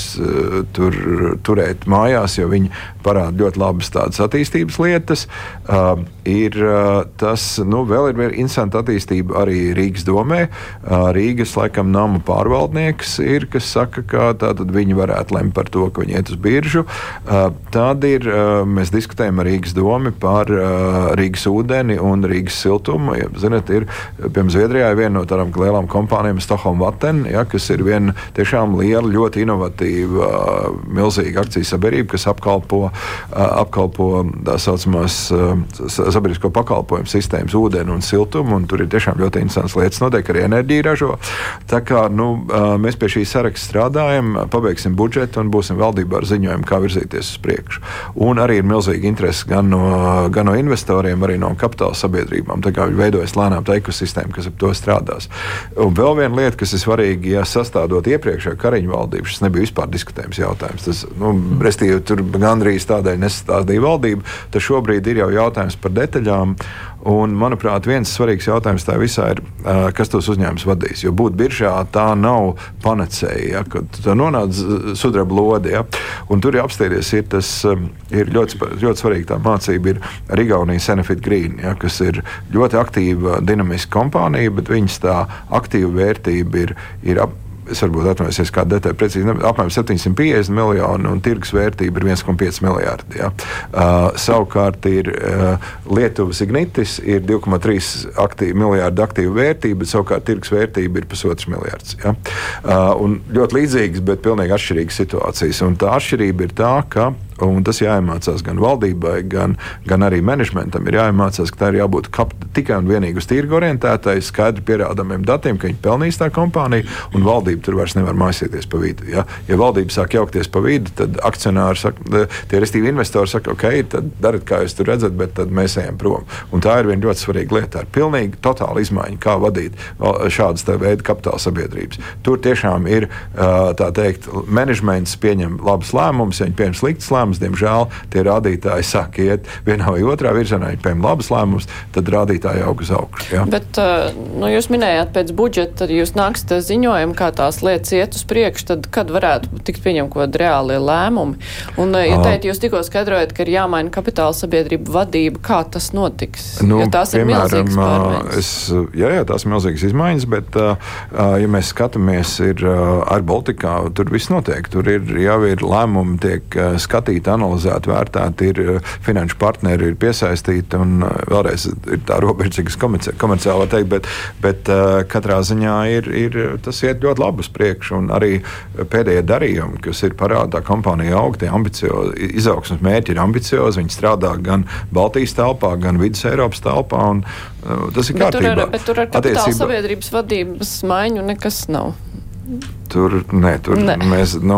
tur turēt mājās, jo viņi parāda ļoti labas tādas attīstības lietas. Uh, ir uh, tas, nu, vēl ir interesanta attīstība arī Rīgas domē. Uh, Rīgas, laikam, nama pārvaldnieks ir, kas saka, ka tātad viņi varētu lemt par to, ka viņi iet uz biržu. Tad ir, mēs diskutējam ar Rīgas domu par Rīgas ūdeni un Rīgas siltumu. Ja, ziniet, ir, piemēram, Zviedrijā ir viena no tādām lielām kompānijām, Stokholm Vatten, ja, kas ir viena tiešām liela, ļoti inovatīva, milzīga akciju sabiedrība, kas apkalpo, apkalpo tā saucamās sabiedrisko pakalpojumu sistēmas, ūdeni un siltumu. Un tur ir tiešām ļoti interesants lietas, notiek arī enerģija ražo. Tā kā nu, mēs pie šī saraksta strādājam, pabeigsim budžetu un būsim valdībā ar ziņojumu, kā virzīties uz priekšu. Un arī ir milzīga interese gan no, gan no investoriem, arī no kapitāla sabiedrībām. Tā kā veidojas lēnām tā ekosistēma, kas ap to strādās. Un vēl viena lieta, kas ir svarīga, ja sastādot iepriekšējo Kariņu valdību, šis nebija vispār diskutējums jautājums. Tas, nu, restīvi, tur gandrīz tādēļ nesastādīja valdība. Tas šobrīd ir jau jautājums par detaļām. Un, manuprāt, viens svarīgs jautājums tā visā ir, kas tos uzņēmums vadīs. Jo būt biržā tā nav panacēja, ja, kad nonāc sudraba lodē. Ja, tur ir apstāties, ir tas ir ļoti, ļoti svarīga tā mācība. Ir Rigaunijas Senefit Green, ja, kas ir ļoti aktīva, dinamiska kompānija, bet viņas tā aktīva vērtība ir, ir ap, es varbūt atvainojos, kāda detaļa precīzi, apmēram 750 miljoni un tirgus vērtība ir 1,5 miljardi. Ja. Uh, savukārt ir uh, Lietuvas Ignitis, ir 2,3 aktīvi, miljardi aktīvu vērtību, bet savukārt tirgus vērtība ir pusotrs miljards. Ja. Uh, ļoti līdzīgas, bet pilnīgi atšķirīgas situācijas. Un tā atšķirība ir tā, ka Un tas jāiemācās gan valdībai, gan, gan arī menedžmentam. Ir jāiemācās, ka tā ir jābūt kap, tikai un vienīgi uz tirgu orientētai, skaidri pierādāmiem datiem, ka viņi pelnīs tā kompānija, un valdība tur vairs nevar maisīties pa vidu. Ja, ja valdība sāk jaukties pa vidu, tad akcionāri saka, tie restīvi investori saka, ok, tad dariet, kā jūs tur redzat, bet tad mēs ejam prom. Un tā ir viena ļoti svarīga lieta. Ir pilnīgi totāla izmaiņa, kā vadīt šādas veida kapitāla sabiedrības. Tur tiešām ir, tā teikt, menedžments pieņem labus lēmumus, ja viņi pieņem sliktus lēmumus lēmumus. Diemžēl tie rādītāji sāk iet vienā vai otrā virzienā. Ja pieņem labus lēmumus, tad rādītāji aug uz augšu. Ja? Bet nu, jūs minējāt pēc budžeta, tad jūs nāksiet ziņojumu, kā tās lietas iet uz priekšu, tad kad varētu tikt pieņemt kaut kādi reāli lēmumi. Un, ja teikt, jūs tikko skaidrojat, ka ir jāmaina kapitāla sabiedrība vadība, kā tas notiks? Nu, ja tās piemēram, ir milzīgas. Es, jā, jā, tās ir milzīgas izmaiņas, bet, ja mēs skatāmies ir, ar Baltikā, tur viss notiek. Tur ir, jau ir lēmumi, tiek skatīti skatīti, analizēti, vērtēti, ir eh, finanšu partneri ir piesaistīti. Un eh, vēlreiz ir tā robeža, cik es komerciāli varu teikt, bet, bet uh, katrā ziņā ir, ir tas iet ļoti labi uz priekšu. Arī pēdējie darījumi, kas ir parādā, kompānija aug, tie ambiciozi, izaugsmas mērķi ir ambiciozi. Viņi strādā gan Baltijas telpā, gan Vidus Eiropas telpā. Un, uh, tas ir kārtībā. Bet tur ar, bet tur ar kapitāla sabiedrības vadības maiņu nekas nav. Tur, nē, tur nē. mēs, nu,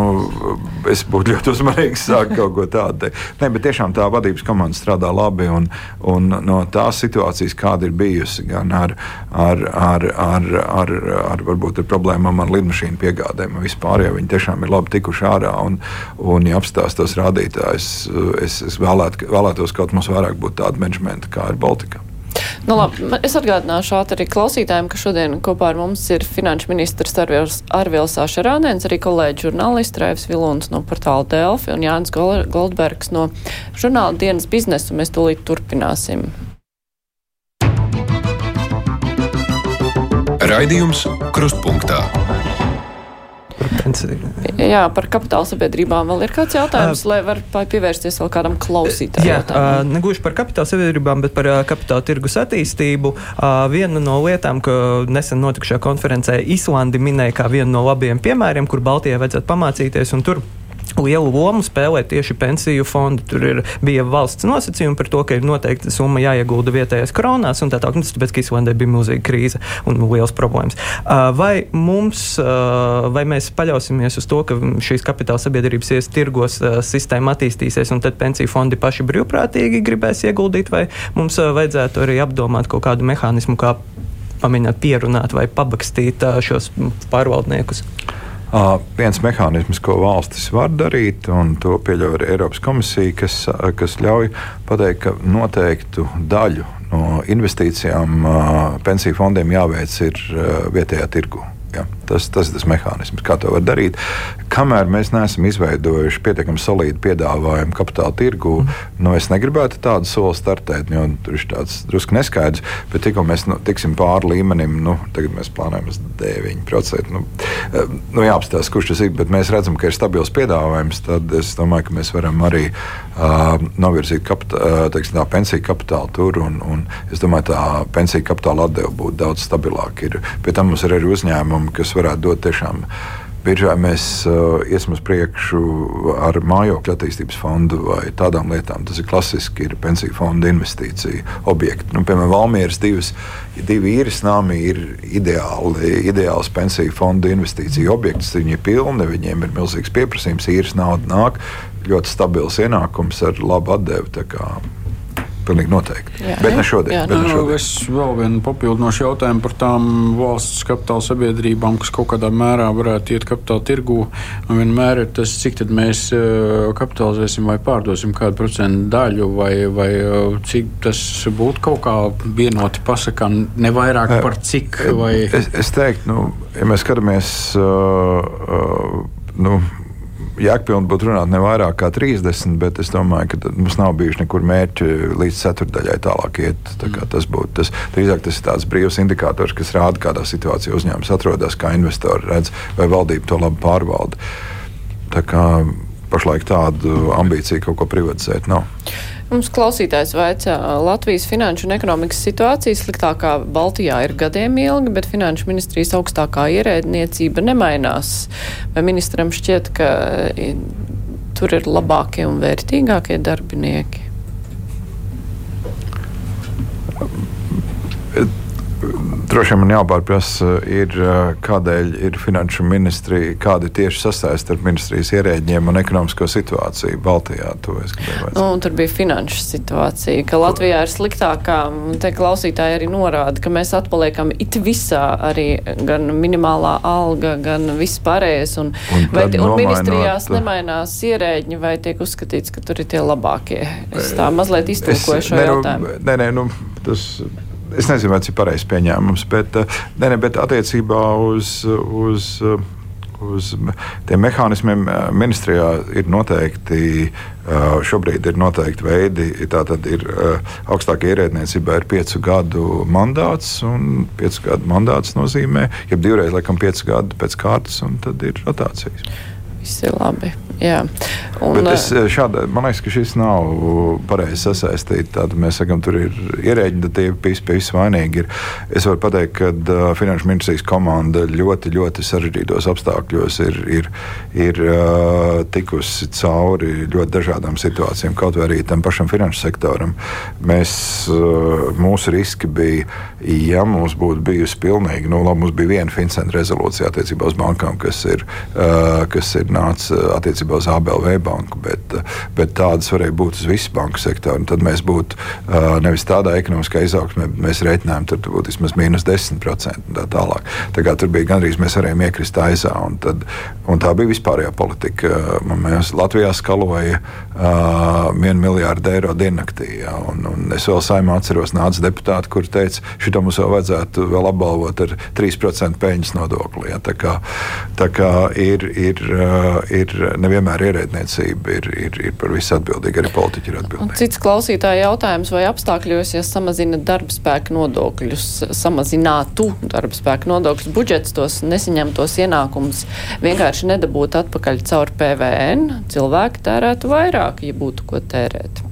es būtu ļoti uzmanīgs sākt kaut ko tādu. Nē, bet tiešām tā vadības komanda strādā labi. Un, un no tās situācijas, kāda ir bijusi, gan ar, ar, ar, ar, ar, ar, varbūt, ar problēmām ar lidmašīnu piegādēm vispār, ja viņi tiešām ir labi tikuši ārā un, un ja apstāsta tos rādītājus, es, es vēlēt, vēlētos kaut mums vairāk būt tāda menedžmenta, kā ir Baltika. Nu, labi, es atgādināšu arī klausītājiem, ka šodien kopā ar mums ir finanšu ministrs Arvils Ašerānēns, arī kolēģi žurnālisti Raivs Vilons no portāla Delfi un Jānis Goldbergs no žurnāla dienas biznesu. Mēs tūlīt turpināsim. Raidījums Krustpunktā. Jā, par kapitāla sabiedrībām vēl ir kāds jautājums, uh, lai var pievērsties vēl kādam klausītājam. Jā, uh, negluži par kapitāla sabiedrībām, bet par uh, kapitāla tirgus attīstību. Uh, viena no lietām, ka nesen notikušajā konferencē Islandi minēja kā vienu no labiem piemēriem, kur Baltijai vajadzētu pamācīties, un tur lielu lomu spēlē tieši pensiju fondi. Tur ir, bija valsts nosacījumi par to, ka ir noteikta summa jāiegulda vietējās kronās, un tā tālāk. Nu, tāpēc, ka Islandē bija milzīga krīze un liels problēmas. Vai mums, vai mēs paļausimies uz to, ka šīs kapitāla sabiedrības ies tirgos, sistēma attīstīsies, un tad pensiju fondi paši brīvprātīgi gribēs ieguldīt, vai mums vajadzētu arī apdomāt kaut kādu mehānismu, kā pamēģināt pierunāt vai pabakstīt šos pārvaldniekus? Viens mehānisms, ko valstis var darīt, un to pieļauj arī Eiropas komisija, kas, kas ļauj pateikt, ka noteiktu daļu no investīcijām pensiju fondiem jāveic ir vietējā tirgu. Ja, tas, tas ir tas mehānisms, kā to var darīt. Kamēr mēs neesam izveidojuši pietiekami solīdu piedāvājumu kapitāla tirgū, mm. nu, es negribētu tādu soli startēt, tur ir tāds drusku neskaidrs. Bet tikko mēs nu, tiksim pāri līmenim, nu, tagad mēs plānojam uz 9%. Nu, eh, nu, jāapstāsta, kurš tas ir, bet mēs redzam, ka ir stabils piedāvājums. Tad es domāju, ka mēs varam arī uh, novirzīt kapitā, uh, teiksim, tā pensiju kapitālu tur. Un, un es domāju, tā pensiju kapitāla atdeve būtu daudz stabilāka. Pie tam mums ir arī uzņēmumi, kas varētu dot tiešām biržā mēs uh, iesim uz priekšu ar mājokļu attīstības fondu vai tādām lietām. Tas ir klasiski, ir pensiju fonda investīcija objekti. Nu, piemēram, Valmieras divas, divi īres nami ir ideāli, ideāls pensiju fonda investīcija objekts. Viņi ir pilni, viņiem ir milzīgs pieprasījums, īres nauda nāk, ļoti stabils ienākums ar labu atdevi. Pilnīgi noteikti. Jā, bet ne šodien. Jā, bet ne šodien. Es vēl vienu papildinošu jautājumu par tām valsts kapitāla sabiedrībām, kas kaut kādā mērā varētu iet kapitāla tirgū. Un vienmēr ir tas, cik mēs eh, kapitalizēsim vai pārdosim kādu procentu daļu, vai, vai eh, cik tas būtu kaut kā vienoti pasakām, ne vairāk par cik. Vai... Es, es teiktu, nu, ja mēs skatāmies. Uh, uh, nu, jēgpilni būtu runāt ne vairāk kā 30, bet es domāju, ka mums nav bijuši nekur mērķi līdz ceturdaļai tālāk iet. Tā tas būtu tas, drīzāk tas ir tāds brīvs indikators, kas rāda, kādā situācijā uzņēmums atrodas, kā investori redz, vai valdība to labi pārvalda. Tā kā pašlaik tādu ambīciju kaut ko privatizēt nav. Mums klausītājs vaicā, Latvijas finanšu un ekonomikas situācija sliktākā Baltijā ir gadiem ilga, bet finanšu ministrijas augstākā ierēdniecība nemainās. Vai ministram šķiet, ka tur ir labākie un vērtīgākie darbinieki? Droši vien man jāpārprasa, ir, kādēļ ir finanšu ministrija, kāda ir tieši sastāvdaļa starp ministrijas ierēģiem un ekonomisko situāciju Baltijā. Nu, tur bija finanšu situācija, ka Latvijā ir sliktākā. Te klausītāji arī norāda, ka mēs atpaliekam it visā, arī gan minimālā alga, gan viss pārējais. Un, un, vai, un ministrijās nemainās ierēģi, vai tiek uzskatīts, ka tur ir tie labākie? Es tā mazliet iztulkoju šo jautājumu. Nē, nē, nu, tas es nezinu, vai tas ir pareizs pieņēmums, bet, eh, ne, ne, bet attiecībā uz. uz Uz tiem mehānismiem eh, ministrijā ir noteikti, eh, šobrīd ir noteikti veidi. Tā tad ir augstākā ierēdniecībā ir piecu gadu mandāts, un piecu gadu mandāts nozīmē, ja divreiz laikam piecu gadu pēc kārtas, un tad ir rotācijas. Viss ir labi. Jā. Un, Bet es eh, šāda, man liekas, ka šis nav pareizi sasaistīts. Tad mēs sakām, tur ir ierēģi, tad tie pie visu vainīgi ir. Es varu pateikt, ka uh, Finanšu ministrijas komanda ļoti, ļoti sarežģītos apstākļos ir, ir, ir uh, tikusi cauri ļoti dažādām situācijām, kaut arī tam pašam finanšu sektoram. Mēs, uh, mūsu riski bija, ja mums būtu bijusi pilnīgi, nu, labi, mums bija viena Fincenta rezolūcija attiecībā uz bankām, kas ir, uh, kas ir nāca attiecībā attiecībā uz ABLV banku, bet, bet tādas varēja būt uz visu banku sektoru. Tad mēs būtu uh, nevis tādā ekonomiskā izaugsmē, bet mēs reiķinājām, tur būtu vismaz mīnus 10% un tā tālāk. Tā kā tur bija gandrīz mēs varējām iekrist aizā, un, tad, un tā bija vispārējā politika. Mēs Latvijā skaloja uh, 1 miljārdu eiro diennaktī, ja, un, un es vēl saimā atceros nāca deputāti, kur teica, šito mums vēl vajadzētu vēl apbalvot ar 3% peļņas nodokli. Ja, tā kā, tā kā ir, ir, ir nevienmēr ierēdniecība ir, ir, ir par visu atbildīga, arī politiķi ir atbildīgi. Un cits klausītāja jautājums, vai apstākļos, ja samazina darba spēka nodokļus, samazinātu darba spēka nodokļus, budžets tos nesaņemtos ienākumus vienkārši nedabūtu atpakaļ caur PVN, cilvēki tērētu vairāk, ja būtu ko tērēt.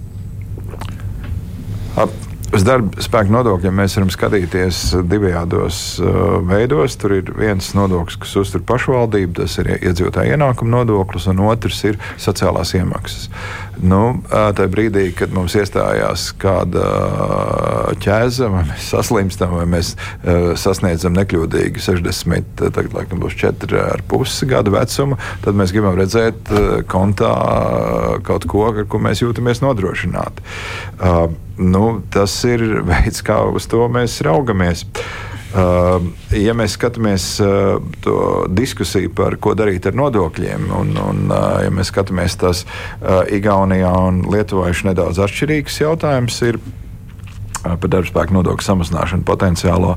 Ap Uz darba spēka nodokļiem mēs varam skatīties divējādos uh, veidos. Tur ir viens nodoklis, kas uztur pašvaldību, tas ir iedzīvotāja ienākuma nodoklis, un otrs ir sociālās iemaksas. Nu, uh, tajā brīdī, kad mums iestājās kāda ķēze, vai mēs saslimstam, vai mēs uh, sasniedzam nekļūdīgi 60, tagad laikam būs 4,5 gadu vecumu, tad mēs gribam redzēt kontā kaut ko, ar ko mēs jūtamies nodrošināti. Nu, tas ir veids, kā uz to mēs raugamies. ja mēs skatāmies to diskusiju par ko darīt ar nodokļiem, un, un ja mēs skatāmies tas Igaunijā un Lietuvā ir nedaudz atšķirīgs jautājums. Ir, par darbspēku nodokļu samazināšanu potenciālo,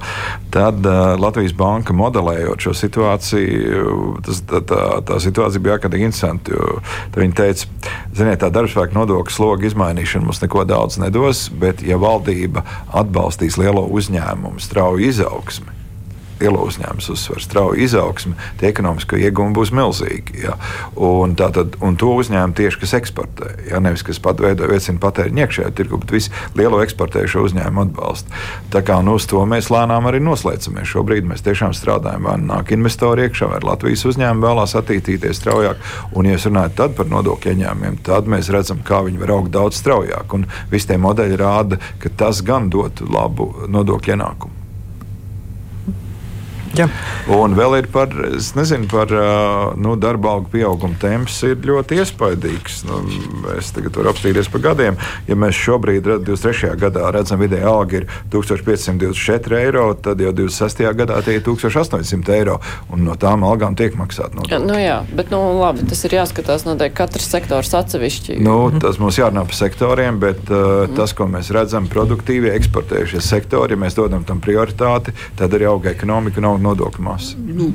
tad uh, Latvijas banka modelējot šo situāciju, tas, tā, tā, tā situācija bija ārkārtīgi interesanta. Viņi teica, ziniet, tā darbspēka nodokļu sloga izmainīšana mums neko daudz nedos, bet ja valdība atbalstīs lielo uzņēmumu strauju izaugsmi, lielo uzņēmumu uzsver strauju izaugsmu, tie ekonomiskie iegūmi būs milzīgi. Ja? Un, tātad, un to uzņēmumu tieši kas eksportē, ja? nevis kas pat veido veicina patēriņu iekšējā tirgu, bet visu lielo eksportējušo uzņēmumu atbalsta. Tā kā nu, uz to mēs lēnām arī noslēdzamies. Šobrīd mēs tiešām strādājam, vai nāk investori iekšā, vai Latvijas uzņēmumi vēlās attīstīties straujāk. Un, ja jūs runājat par nodokļu ieņēmumiem, tad mēs redzam, kā viņi var augt daudz straujāk. Un visi tie modeļi rāda, ka tas gan dotu labu nodokļu ienākumu. Jā. Un vēl ir par, nezinu, par nu, darba algu pieauguma temps ir ļoti iespaidīgs. Nu, es tagad varu apstīties par gadiem. Ja mēs šobrīd, 23. gadā, redzam, vidēja alga ir 1524 eiro, tad jau 26. gadā tie ir 1800 eiro. Un no tām algām tiek maksāt nodokļi. Nu jā, bet nu, labi, tas ir jāskatās noteikti katrs sektors atsevišķi. Nu, tas mums jārunā par sektoriem, bet uh, mm. tas, ko mēs redzam, produktīvi eksportējušie sektori, ja mēs dodam tam prioritāti, tad arī auga ekonomika auga nodokļu masa. Nu,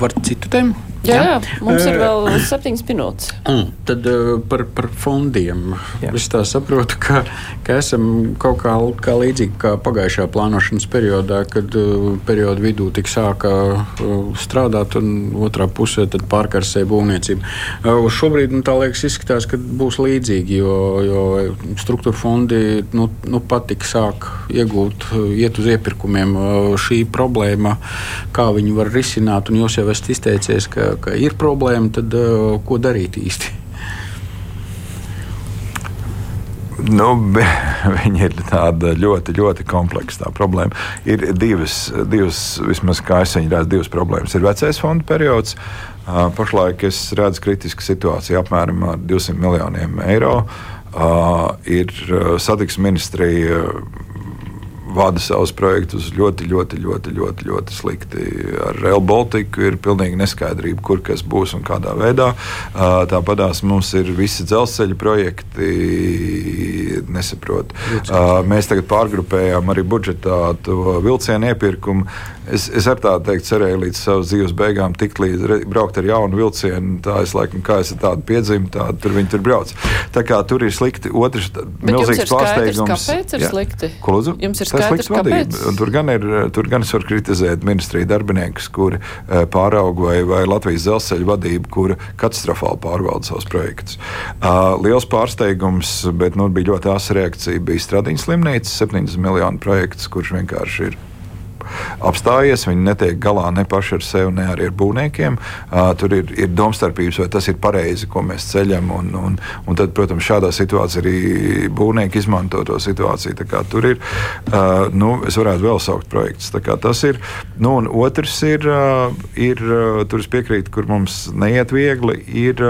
var citu tēmu? Jā, jā, mums ir vēl septiņas minūtes. Mm, tad uh, par, par fondiem. Jā. Es tā saprotu, ka, ka esam kaut kā, kā līdzīgi kā pagājušajā plānošanas periodā, kad uh, perioda vidū tik sāka strādāt, un otrā pusē pārkarsēja būvniecība. Šobrīd nu, tā liekas, izskatās, ka būs līdzīgi, jo, jo struktūra fondi nu, nu, patīk sāk iegūt, iet uz iepirkumiem. Šī problēma, kā viņi var risināt, un jūs jau esat izteicies, ka ka ir problēma, tad uh, ko darīt īsti? Nu, viņa ir tāda ļoti, ļoti kompleksa problēma. Ir divas, divas vismaz kā es viņu redzu, divas problēmas. Ir vecais fonda periods. Uh, pašlaik es redzu kritisku situāciju apmēram 200 miljoniem eiro. Uh, ir satiksmes ministrija vada savus projektus ļoti, ļoti, ļoti, ļoti, ļoti slikti. Ar Rail Baltiku ir pilnīgi neskaidrība, kur kas būs un kādā veidā. Tāpatās mums ir visi dzelzceļa projekti, nesaprot. Mēs tagad pārgrupējām arī budžetā to vilcienu iepirkumu. Es, es ar tādu teikt, cerēju līdz savas dzīves beigām tikt līdz braukt ar jaunu vilcienu. Tā es laikam, kā es tādu piedzimu, tādu tur viņi tur brauc. Tā kā tur ir slikti. Otrs milzīgs pārsteigums. Kāpēc ir jā. slikti? Ko lūdzu? Jums ir skaidrs, kāpēc? Tur gan, ir, tur gan es varu kritizēt ministriju darbiniekus, kuri uh, pārauga vai, vai Latvijas dzelzceļa vadību, kura katastrofāli pārvalda savus projektus. Uh, liels pārsteigums, bet nu, bija ļoti asa reakcija. Bija Stradiņas slimnīcas 70 miljonu projekts, kurš vienkārši ir apstājies. Viņi netiek galā ne paši ar sevi, ne arī ar būvniekiem. Uh, tur ir, ir domstarpības, vai tas ir pareizi, ko mēs ceļam. Un, un, un tad, protams, šādā situācijā arī būvnieki izmanto to situāciju. Tur ir, uh, nu, es varētu vēl saukt projektus. Tas ir. Nu, un otrs ir, uh, ir tur es piekrītu, kur mums neiet viegli. Ir,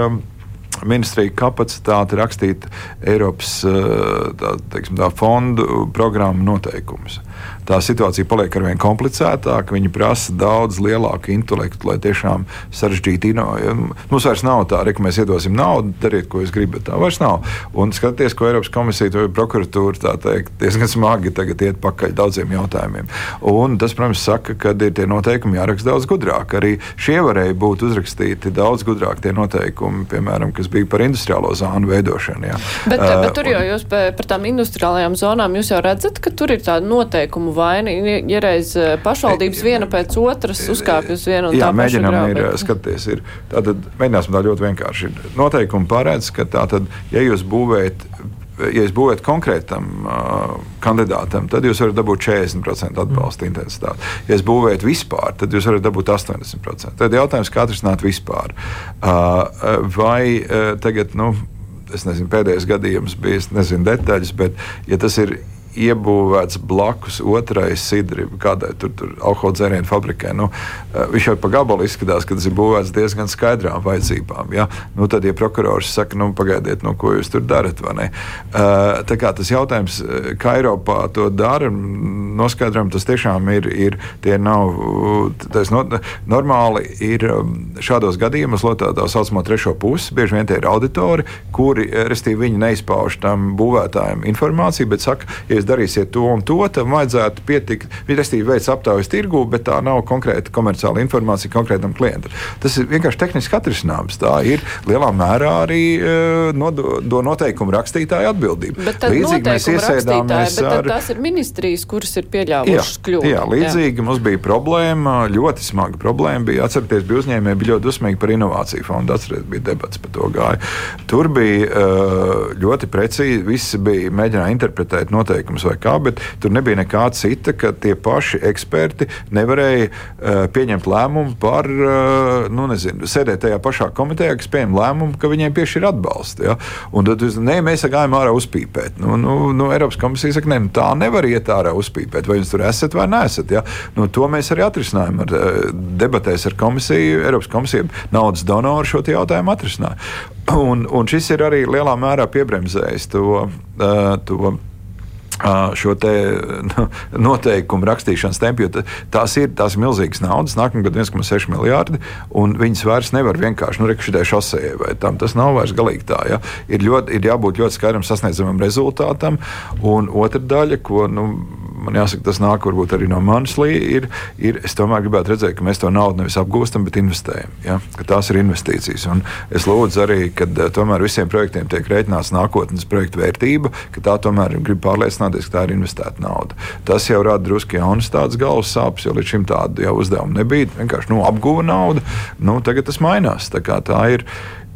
ministrija kapacitāte rakstīt Eiropas tā, teiksim, tā fondu programmu noteikumus tā situācija paliek ar vien komplicētāka. Viņi prasa daudz lielāku intelektu, lai tiešām sarežģītu inovējumu. Mums vairs nav tā, ka mēs iedosim naudu, dariet, ko jūs gribat. Tā vairs nav. Un skaties, ko Eiropas komisija vai prokuratūra teikt, diezgan smagi tagad iet pakaļ daudziem jautājumiem. Un tas, protams, saka, ka ir tie noteikumi jāraksta daudz gudrāk. Arī šie varēja būt uzrakstīti daudz gudrāk tie noteikumi, piemēram, kas bija par industriālo zānu veidošanu. Jā. Bet, uh, bet tur jau jūs par, tām industriālajām zonām jūs jau redzat, ka tur ir tāda noteikuma vaina. Ja reiz eh, pašvaldības viena pēc otras uzkāpj uz vienu un jā, tā mēģinām ir, eh, skaties, ir, tātad mēģināsim tā ļoti vienkārši. Noteikumi paredz, ka tātad, ja jūs būvējat ja jūs būvējat konkrētam uh, kandidātam, tad jūs varat dabūt 40% atbalsta intensitāti. Ja jūs būvējat vispār, tad jūs varat dabūt 80%. Tad jautājums, kā atrisināt vispār? Uh, vai uh, tagad, nu, es nezinu, pēdējais gadījums bija, es nezinu detaļas, bet ja tas ir iebūvēts blakus otrai sidri, kādai tur, tur alkohola dzērienu fabrikai. Nu, eh, viņš jau pa gabalu izskatās, ka tas ir būvēts diezgan skaidrām vajadzībām. Ja? Nu, tad, ja prokurors saka, nu, pagaidiet, nu, ko jūs tur darat, vai ne? Uh, tā kā tas jautājums, eh, kā Eiropā to dara, noskaidrojam, tas tiešām ir, ir tie nav, tas no, normāli ir um, šādos gadījumos, lot tā, saucamo trešo pusi, bieži vien tie ir auditori, kuri, restīvi, viņi neizpauž tam būvētājiem informāciju, bet saka, ja jūs darīsiet to un to, tad vajadzētu pietikt, restīvi veids aptaujas tirgu, bet tā nav konkrēta komerciāla informācija konkrētam klientam. Tas ir vienkārši tehniski atrisināms. Tā ir lielā mērā arī no, do noteikumu rakstītāja atbildība. Bet Līdzīgi mēs iesēdāmies ar... Tas ir ministrijas, kuras ir pieļāvušas kļūdu. Jā, līdzīgi jā. mums bija problēma, ļoti smaga problēma. Bija, atcerieties, bija uzņēmēji bija ļoti dusmīgi par inovāciju fondu. Atcerieties, bija debats par to gāju. Tur bija ļoti precīzi, visi bija mēģināja interpretēt noteikumus vai kā, bet tur nebija nekā cita, ka tie paši eksperti nevarēja pieņemt lēmumu par, nu nezinu, sēdēt tajā pašā komitejā, kas pieņem lēmumu, ka viņiem piešķir atbalstu. Ja? Un tad, ne, mēs gājām ārā uzpīpēt. Nu, nu, nu, Eiropas komisija saka, ne, nu, tā nevar iet ārā uzpīpēt, vai jūs tur esat vai neesat. Ja? Nu, to mēs arī atrisinājām ar eh, debatēs ar komisiju. Eiropas komisija naudas donoru šo jautājumu atrisināja. Un, un šis ir arī lielā mērā piebremzējis to. Uh, to šo nu, noteikumu rakstīšanas tempu, jo tās ir tās milzīgas naudas, nākamā gada 1,6 miljardi, un viņas vairs nevar vienkārši nu, rekšķidēt šosejai vai tam. Tas nav vairs galīgi tā. Ja? Ir, ļoti, ir jābūt ļoti skaidram sasniedzamam rezultātam, un otra daļa, ko. Nu, man jāsaka, tas nāk varbūt arī no manas līnijas. Ir, ir, es tomēr gribētu redzēt, ka mēs to naudu nevis apgūstam, bet investējam. Ja? Tās ir investīcijas. Un es lūdzu arī, ka tomēr visiem projektiem tiek rēķināts nākotnes projekta vērtība, ka tā tomēr grib pārliecināties, ka tā ir investēta nauda. Tas jau rada drusku jaunas tādas galvas sāpes, jo līdz šim tādu uzdevumu nebija. Vienkārši nu, apguva naudu. Nu, tagad tas mainās. Tā, tā ir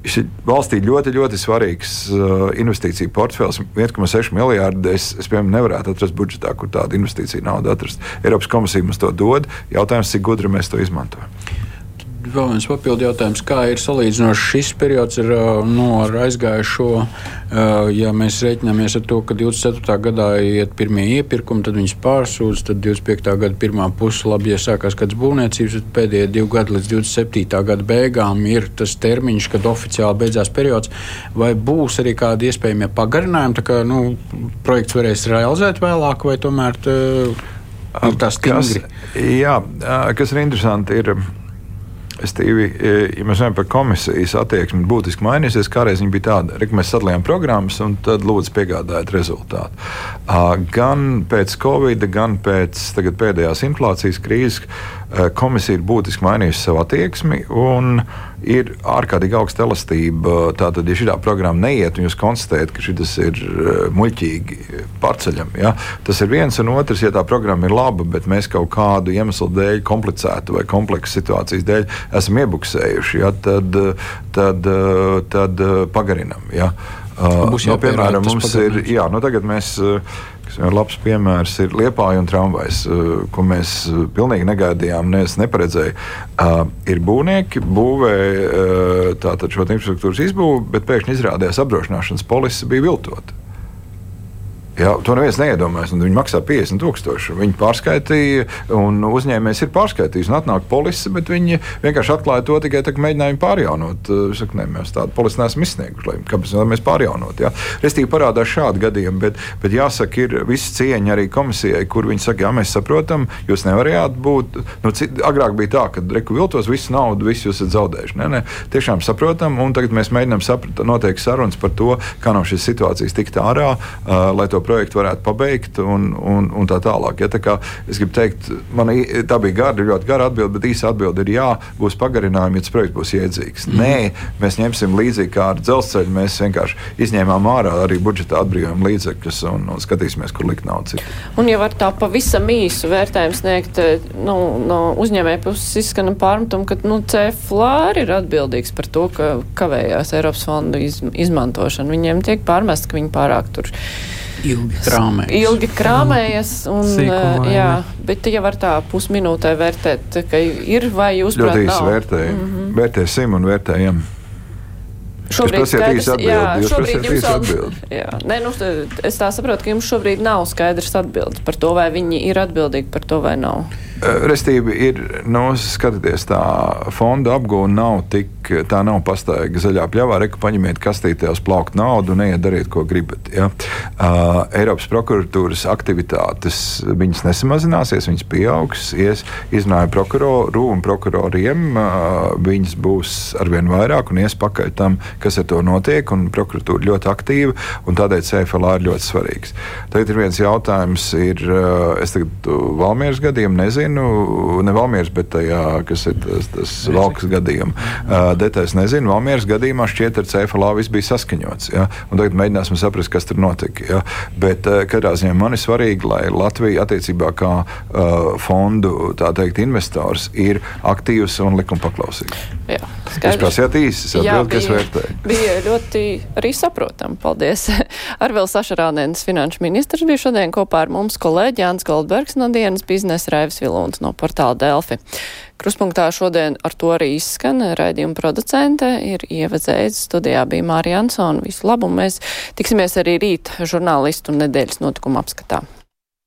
Ir valstī ļoti, ļoti svarīgs uh, investīciju portfels. 1,6 miljardi es, es piemēram, nevarētu atrast budžetā, kur tādu investīciju naudu atrast. Eiropas komisija mums to dod. Jautājums, cik gudri mēs to izmantojam vēl viens papildu jautājums. Kā ir salīdzinoši šis periods ar, nu, ar aizgājušo? Ja mēs reiķinamies ar to, ka 24. gadā iet pirmie iepirkumi, tad viņas pārsūdz, tad 25. gada pirmā puse labi, ja sākās kāds būvniecības, tad pēdējie divi gadi līdz 27. gada beigām ir tas termiņš, kad oficiāli beidzās periods. Vai būs arī kādi iespējami pagarinājumi, tā kā nu, projekts varēs realizēt vēlāk, vai tomēr tā, nu, tas kas, jā, kas ir interesanti, ir Stīvi, e, ja mēs runājam par komisijas attieksmi, būtiski mainīsies. Kādreiz viņa bija tāda, ka mēs sadalījām programmas un tad lūdzu piegādājot rezultātu. Gan pēc Covid, gan pēc pēdējās inflācijas krīzes komisija ir būtiski mainījusi savu attieksmi un ir ārkārtīgi augsta elastība. Tātad, ja šī programma neiet, un jūs konstatējat, ka šis ir muļķīgi pārceļam, ja? tas ir viens un otrs, ja tā programma ir laba, bet mēs kaut kādu iemeslu dēļ, komplicētu vai kompleksu situācijas dēļ esam iebuksējuši, ja? tad, tad, tad, pagarinam. Ja? Būs jau nu, piemēram, mums ir, jā, nu tagad mēs Labs piemērs ir Liepāja un tramvajs, eh, ko mēs eh, pilnīgi negaidījām, ne, neparedzēju. Uh, ir būvnieki, būvē uh, šo infrastruktūras izbūvi, bet pēkšņi izrādījās apdrošināšanas polise bija viltota. Jā, to neviens neiedomājas. Viņi maksā 50 tūkstoši. Viņi pārskaitīja, un uzņēmējs ir pārskaitījis. Atnāk polise, bet viņi vienkārši atklāja to tikai tā, ka mēģināja pārjaunot. Es saku, ne, mēs tādu polisi neesam izsnieguši. Kāpēc mēs pārjaunot? Jā? Restīvi parādās šādi gadījumi, bet, bet jāsaka, ir viss cieņa arī komisijai, kur viņi saka, jā, mēs saprotam, jūs nevarējāt būt. Nu, cit, agrāk bija tā, ka reku viltos visu naudu, visu jūs esat zaudējuši. Nē, nē, tiešām saprotam, un tagad mēs mēģinām saprast, noteikti sarunas par to, kā no šīs situācijas tikt ārā, uh, lai to projektu varētu pabeigt un, un, un tā tālāk. Ja, tā kā, es gribu teikt, man tā bija gara, ļoti gara atbilde, bet īsa atbilde ir jā, būs pagarinājumi, ja tas projekts būs iedzīgs. Mm. Nē, mēs ņemsim līdzīgi kā ar dzelzceļu. Mēs vienkārši izņēmām ārā arī budžeta atbrīvojumu līdzekļus un, un skatīsimies, kur likt naudu. Un ja var tā pavisam īsu vērtējumu sniegt, nu, no uzņēmēja puses izskan pārmetumu, ka nu, CFLR ir atbildīgs par to, ka kavējās Eiropas fondu iz, izmantošana. Viņiem tiek pārmest, ka viņi pārāk tur ilgi krāmējas. Ilgi krāmējas un, Sīkumā, jā, bet ja var tā pusminūtē vērtēt, ka ir vai jūs prāt Ļoti īsi vērtējam. Mm -hmm. Vērtēsim un vērtējam. Šobrīd ir īsi atbildi. Šobrīd jums vēl, jā, nē, nu, es tā saprotu, ka jums šobrīd nav skaidrs atbildes par to, vai viņi ir atbildīgi par to vai nav. Restīvi ir, nu, skatieties, tā fonda apgūna nav tik, tā nav pastaiga zaļā pļavā, reku paņemiet kastītē uz plaukt naudu un neiet dariet, ko gribat. Ja? Uh, Eiropas prokuratūras aktivitātes, viņas nesamazināsies, viņas pieaugs, ies, izrunāja prokuroru un prokuroriem, uh, viņas būs arvien vairāk un ies pakaļ tam, kas ar to notiek, un prokuratūra ļoti aktīva, un tādēļ CFLA ir ļoti svarīgs. Tagad ir viens jautājums, ir, uh, es tagad Valmieras gadījumu nezinu, nezinu, ne Valmieras, bet tajā, kas ir tas, tas valkas gadījums. Uh, Detaļas nezinu. Valmieras gadījumā šķiet, ar CFLA viss bija saskaņots. Ja? Un tagad mēģināsim saprast, kas tur notika. Ja? Bet uh, katrā ziņā man ir svarīgi, lai Latvija attiecībā kā uh, fondu teikt, investors ir aktīvs un likuma paklausīgs. Jā, Jūs prasījāt īsi, es atbildu, kas vērtēju. Bija ļoti arī saprotam. Paldies. Arvils Sašarānēns, finanšu ministrs, bija šodien kopā ar mums kolēģi Jānis Goldbergs no dienas biznesa Raivis Vilons. Vilons no portāla Delfi. Kruspunktā šodien ar to arī izskan raidījuma producente ir ievadzējis studijā bija Mārija Ansona. Visu labu, mēs tiksimies arī rīt žurnālistu nedēļas notikumu apskatā.